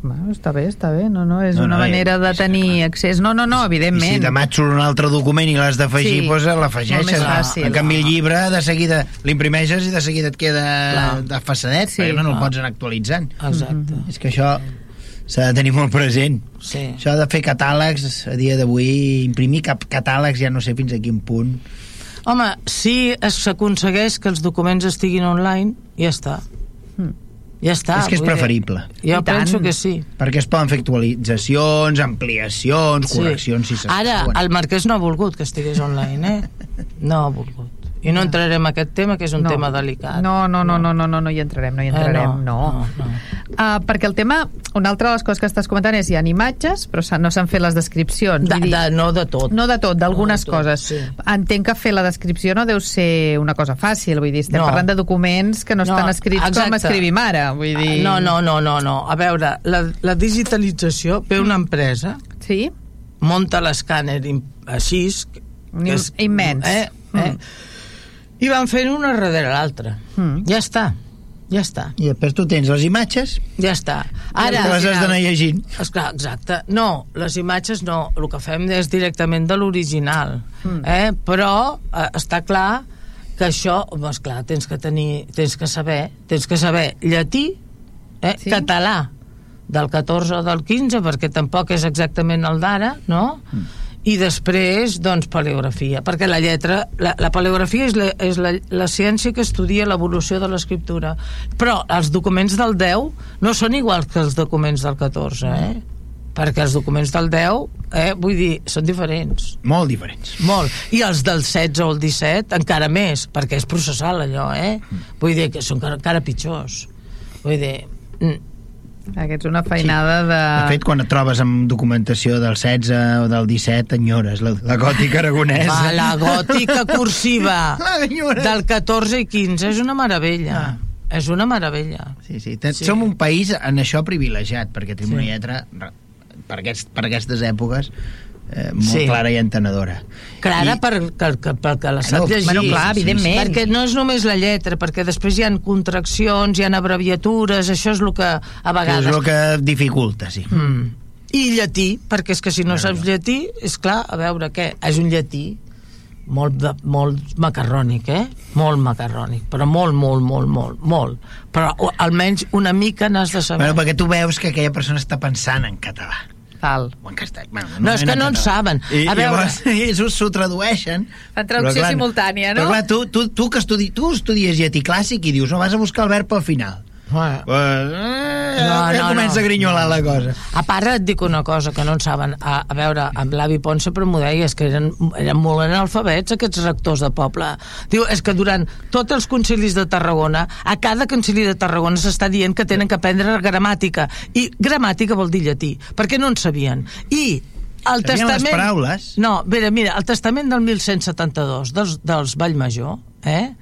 Bueno, està bé, està bé, no, no, és No, una no, eh, manera de tenir accés. No, no, no, I evidentment. si demà et surt un altre document i l'has d'afegir, Sí. sí. doncs Molt l'afegeixes. fàcil. En canvi, el llibre, de seguida l'imprimeixes i de seguida et queda Clar. de façadet, Sí. perquè no, no el pots anar actualitzant. Exacte. És que això s'ha de tenir molt present. Sí. Això de fer catàlegs, a dia d'avui, imprimir cap catàlegs, ja no sé fins a quin punt. Home, si es- s'aconsegueix que els documents estiguin online, ja està. Mm. Ja està. és que és vull dir, preferible. Jo I tant. penso que sí. Perquè es poden fer actualitzacions, ampliacions, sí. correccions, si. Ara, el Marquès no ha volgut que estigués online, eh? No ha volgut. I no entrarem en aquest tema, que és un no. tema delicat. No, no, no, no, no, no, no hi entrarem, no hi Eh, entrarem, no. no, no. Uh, perquè el tema, una altra de les coses que estàs comentant és hi ha imatges, però no s'han fet les descripcions. De, dir, de, no de tot. no de tot, d'algunes No coses. sí. Entenc que fer la descripció no deu ser una cosa fàcil, vull dir, estem No. parlant de documents que no, No, estan escrits com exacte. escrivim ara, vull dir... No, no, no, no, no. A veure, la, la digitalització ve una empresa, Sí? monta l'escàner així... que és- immens. Eh, eh, I van fent una darrere l'altra. Mm. Ja està, ja està. I després tu tens les imatges Ja està. Ara, les has d'anar llegint. Esclar, exacte. No, les imatges no. El que fem és directament de l'original. Mm. Eh? Però eh, està clar que això, home, esclar, tens que tenir, tens que saber, tens que saber llatí, eh? Sí. català, del 14 o del 15, perquè tampoc és exactament el d'ara, no? Mm. I després, doncs, paleografia, perquè la lletra, la, la paleografia és, la, és la, la ciència que estudia l'evolució de l'escriptura, però els documents del 10 no són iguals que els documents del 14, eh? perquè els documents del 10, eh, vull dir, són diferents. Molt diferents. Molt. I els del 16 o el 17 encara més, perquè és processal allò, eh? Vull dir que són encara, encara pitjors. Vull dir... mm, Aquesta és una feinada de... De fet, quan et trobes amb documentació del 16 o del 17, enyores la, la gòtica aragonesa. Va, la gòtica cursiva del 14 i 15 és una meravella. Ah. És una meravella. Sí, sí. Sí. sí. Som un país en això privilegiat, perquè tenim Sí. una lletra per, aquest, per aquestes èpoques eh, molt Sí. clara i entenedora. Clara I, per, que, que, per que la sap Bueno, llegir. bueno, clar, evidentment. Perquè no és només la lletra, perquè després hi han contraccions, hi han abreviatures, això és el que a que és vegades... el que dificulta, sí. Mm. I llatí, perquè és que si no Bueno, saps llatí, és clar, a veure què, és un llatí molt, de, molt macarrònic, eh? Molt macarrònic, però molt, molt, molt, molt, molt. Però o, almenys una mica n'has de saber. Bueno, perquè tu veus que aquella persona està pensant en català. Tal. O en castellà. Bueno, No, és que no en saben. I, A veure- llavors, i s'ho s'ho tradueixen. Fan traducció Però, simultània, no? Però clar, tu, tu, tu, que estudi, tu estudies llatí clàssic i dius, no, vas a buscar el verb al final. Bueno. Pues, eh, No, ja no, comença no. a grinyolar la cosa. A part et dic una cosa que no en saben a, a veure, amb l'avi Pont sempre m'ho deia és que eren, eren molt analfabets aquests rectors de poble diu, és que durant tots els concilis de Tarragona a cada concili de Tarragona s'està dient que tenen que aprendre gramàtica i gramàtica vol dir llatí perquè no en sabien i el Sabien les testament... paraules? No, mira, mira, el testament del 1172 dels, dels Vallmajor, eh?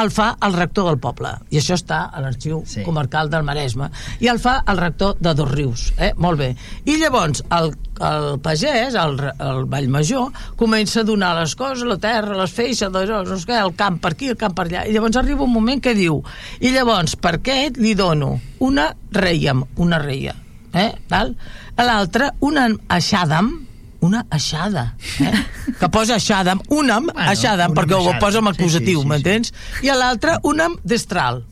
El fa el rector del poble i això està a l'arxiu Sí. comarcal del Maresme i el fa el rector de Dos Rius eh? molt bé, i llavors el, el pagès, el, el Vallmajor comença a donar les coses la terra, les feixes, el camp per aquí, el camp per allà, i llavors arriba un moment que diu, i llavors per què li dono una reiam una reia, eh? L'altra una aixàdam una aixada, eh? que posa aixàdam, unam, Bueno, unam perquè ho posa amb Sí, sí, acusatiu, sí, sí. m'entens? I a l'altre, unam destral.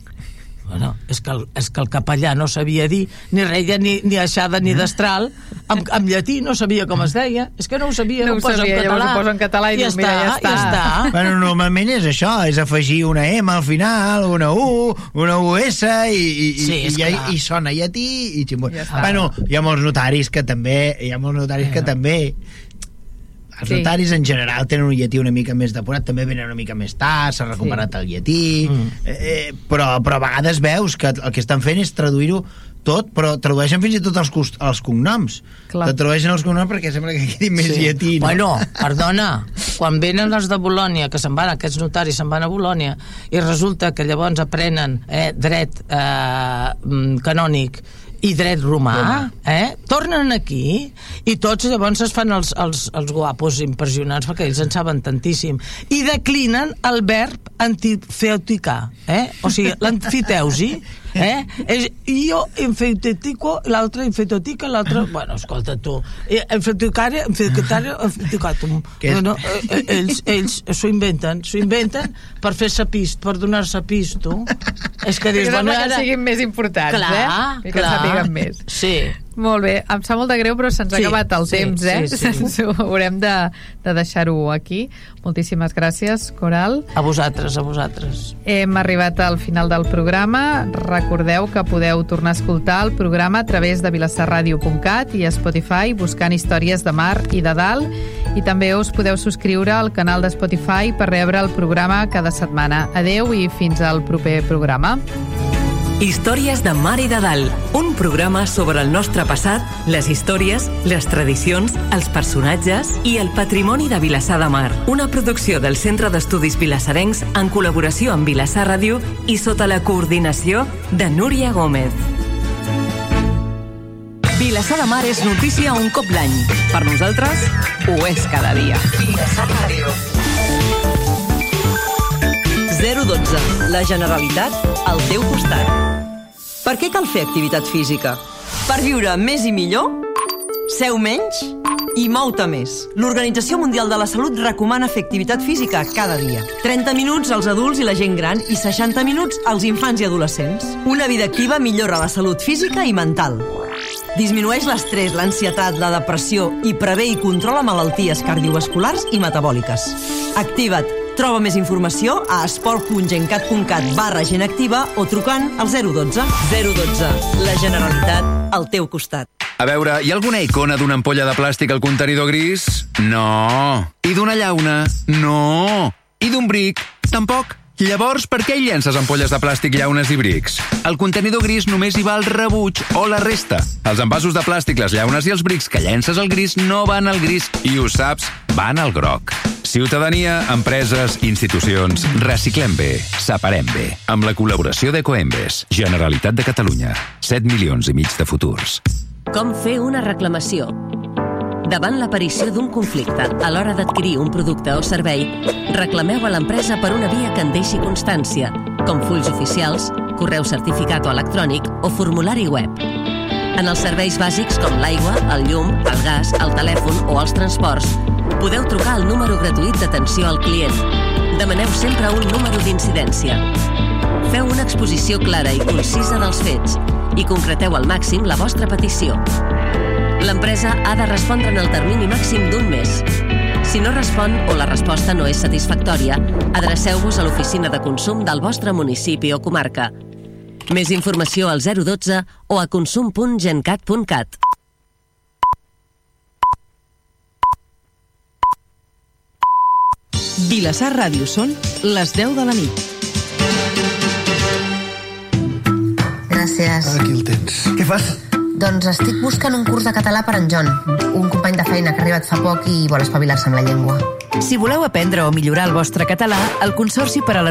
Bueno, és que, el, és que el capellà no sabia dir ni reia, ni, ni aixada, ni destral. En, en llatí no sabia com es deia. És que no ho sabia, no ho, posa sabia, en català. ho posa en català i, I ja, diu, mira, ja està. ja està. Bueno, normalment és això, és afegir una M al final, una U, una US i, i, Sí, i, i, i sona llatí i ximbó. Ja està. bueno, hi ha molts notaris que també, hi ha molts notaris que també els Sí. notaris en general tenen un llatí una mica més depurat, també venen una mica més tard, s'ha recuperat el llatí, Mm. eh, però, però a vegades veus que el que estan fent és traduir-ho tot, però tradueixen fins i tot els, els cognoms. Clar. Te tradueixen els cognoms perquè sembla que quedi més llatí. No? Bueno, perdona, quan venen els de Bolònia, que se'n van, aquests notaris se'n van a Bolònia, i resulta que llavors aprenen eh, dret eh, mm, canònic i dret romà, eh? tornen aquí i tots llavors es fan els, els, els guapos impressionants perquè ells en saben tantíssim i declinen el verb antifeuticar eh? o sigui, l'anfiteusi eh? És, jo infeutetico l'altre infeutetico l'altre bueno, escolta tu eh, infeuticaria infeuticaria infeuticatum Que és- bueno, eh, eh, ells, ells s'ho inventen s'ho inventen per fer sapist per donar-se pisto és que dius, bueno, sembla que ara... siguin més importants, clar, eh? I que clar. sàpiguen més. sí Molt bé, em sap molt de greu, però se'ns ha Sí, acabat el sí, temps, eh? sí, sí. Ho haurem de, de deixar-ho aquí. Moltíssimes gràcies, Coral. a vosaltres, a vosaltres Hem arribat al final del programa. Recordeu que podeu tornar a escoltar el programa a través de vilassarradio.cat i a Spotify buscant històries de mar i de dalt. I també us podeu subscriure al canal de Spotify per rebre el programa cada setmana. Adeu i fins al proper programa. Històries de Mar i de Dalt, un programa sobre el nostre passat, les històries, les tradicions, els personatges i el patrimoni de Vilassar de Mar. Una producció del Centre d'Estudis Vilassarencs en col·laboració amb Vilassar Ràdio i sota la coordinació de Núria Gómez. Vilassar de Mar és notícia un cop l'any. Per nosaltres, ho és cada dia. Vilassar Ràdio. 012. La Generalitat al teu costat. Per què cal fer activitat física? Per viure més i millor? Seu menys? I mou-te més. L'Organització Mundial de la Salut recomana fer activitat física cada dia. 30 minuts als adults i la gent gran i 60 minuts als infants i adolescents. Una vida activa millora la salut física i mental. Disminueix l'estrès, l'ansietat, la depressió i prevé i controla malalties cardiovasculars i metabòliques. Activa't. Troba més informació a esport.gencat.cat barra gent activa o trucant al 012. 012. La Generalitat al teu costat. A veure, hi ha alguna icona d'una ampolla de plàstic al contenidor gris? No. I d'una llauna? No. I d'un bric? Tampoc. Llavors, per què hi llences ampolles de plàstic, llaunes i brics? Al contenidor gris només hi va el rebuig o la resta. Els envasos de plàstic, les llaunes i els brics que llences al gris no van al gris i ho saps, van al groc. Ciutadania, empreses, institucions, reciclem bé, separem bé. Amb la col·laboració d'Ecoembes, Generalitat de Catalunya, 7 milions i mig de futurs. Com fer una reclamació? Davant l'aparició d'un conflicte a l'hora d'adquirir un producte o servei, reclameu a l'empresa per una via que en deixi constància, com fulls oficials, correu certificat o electrònic o formulari web. En els serveis bàsics com l'aigua, el llum, el gas, el telèfon o els transports, podeu trucar al número gratuït d'atenció al client. Demaneu sempre un número d'incidència. Feu una exposició clara i concisa dels fets i concreteu al màxim la vostra petició. L'empresa ha de respondre en el termini màxim d'un mes. Si no respon o la resposta no és satisfactòria, adreceu-vos a l'oficina de consum del vostre municipi o comarca. Més informació al 012 o a consum.gencat.cat. Vilassar Ràdio són les 10 de la nit. Gràcies. Aquí el tens. Què fas? Doncs estic buscant un curs de català per en John, un company de feina que ha arribat fa poc i vol espavilar-se amb la llengua. Si voleu aprendre o millorar el vostre català, el Consorci per a la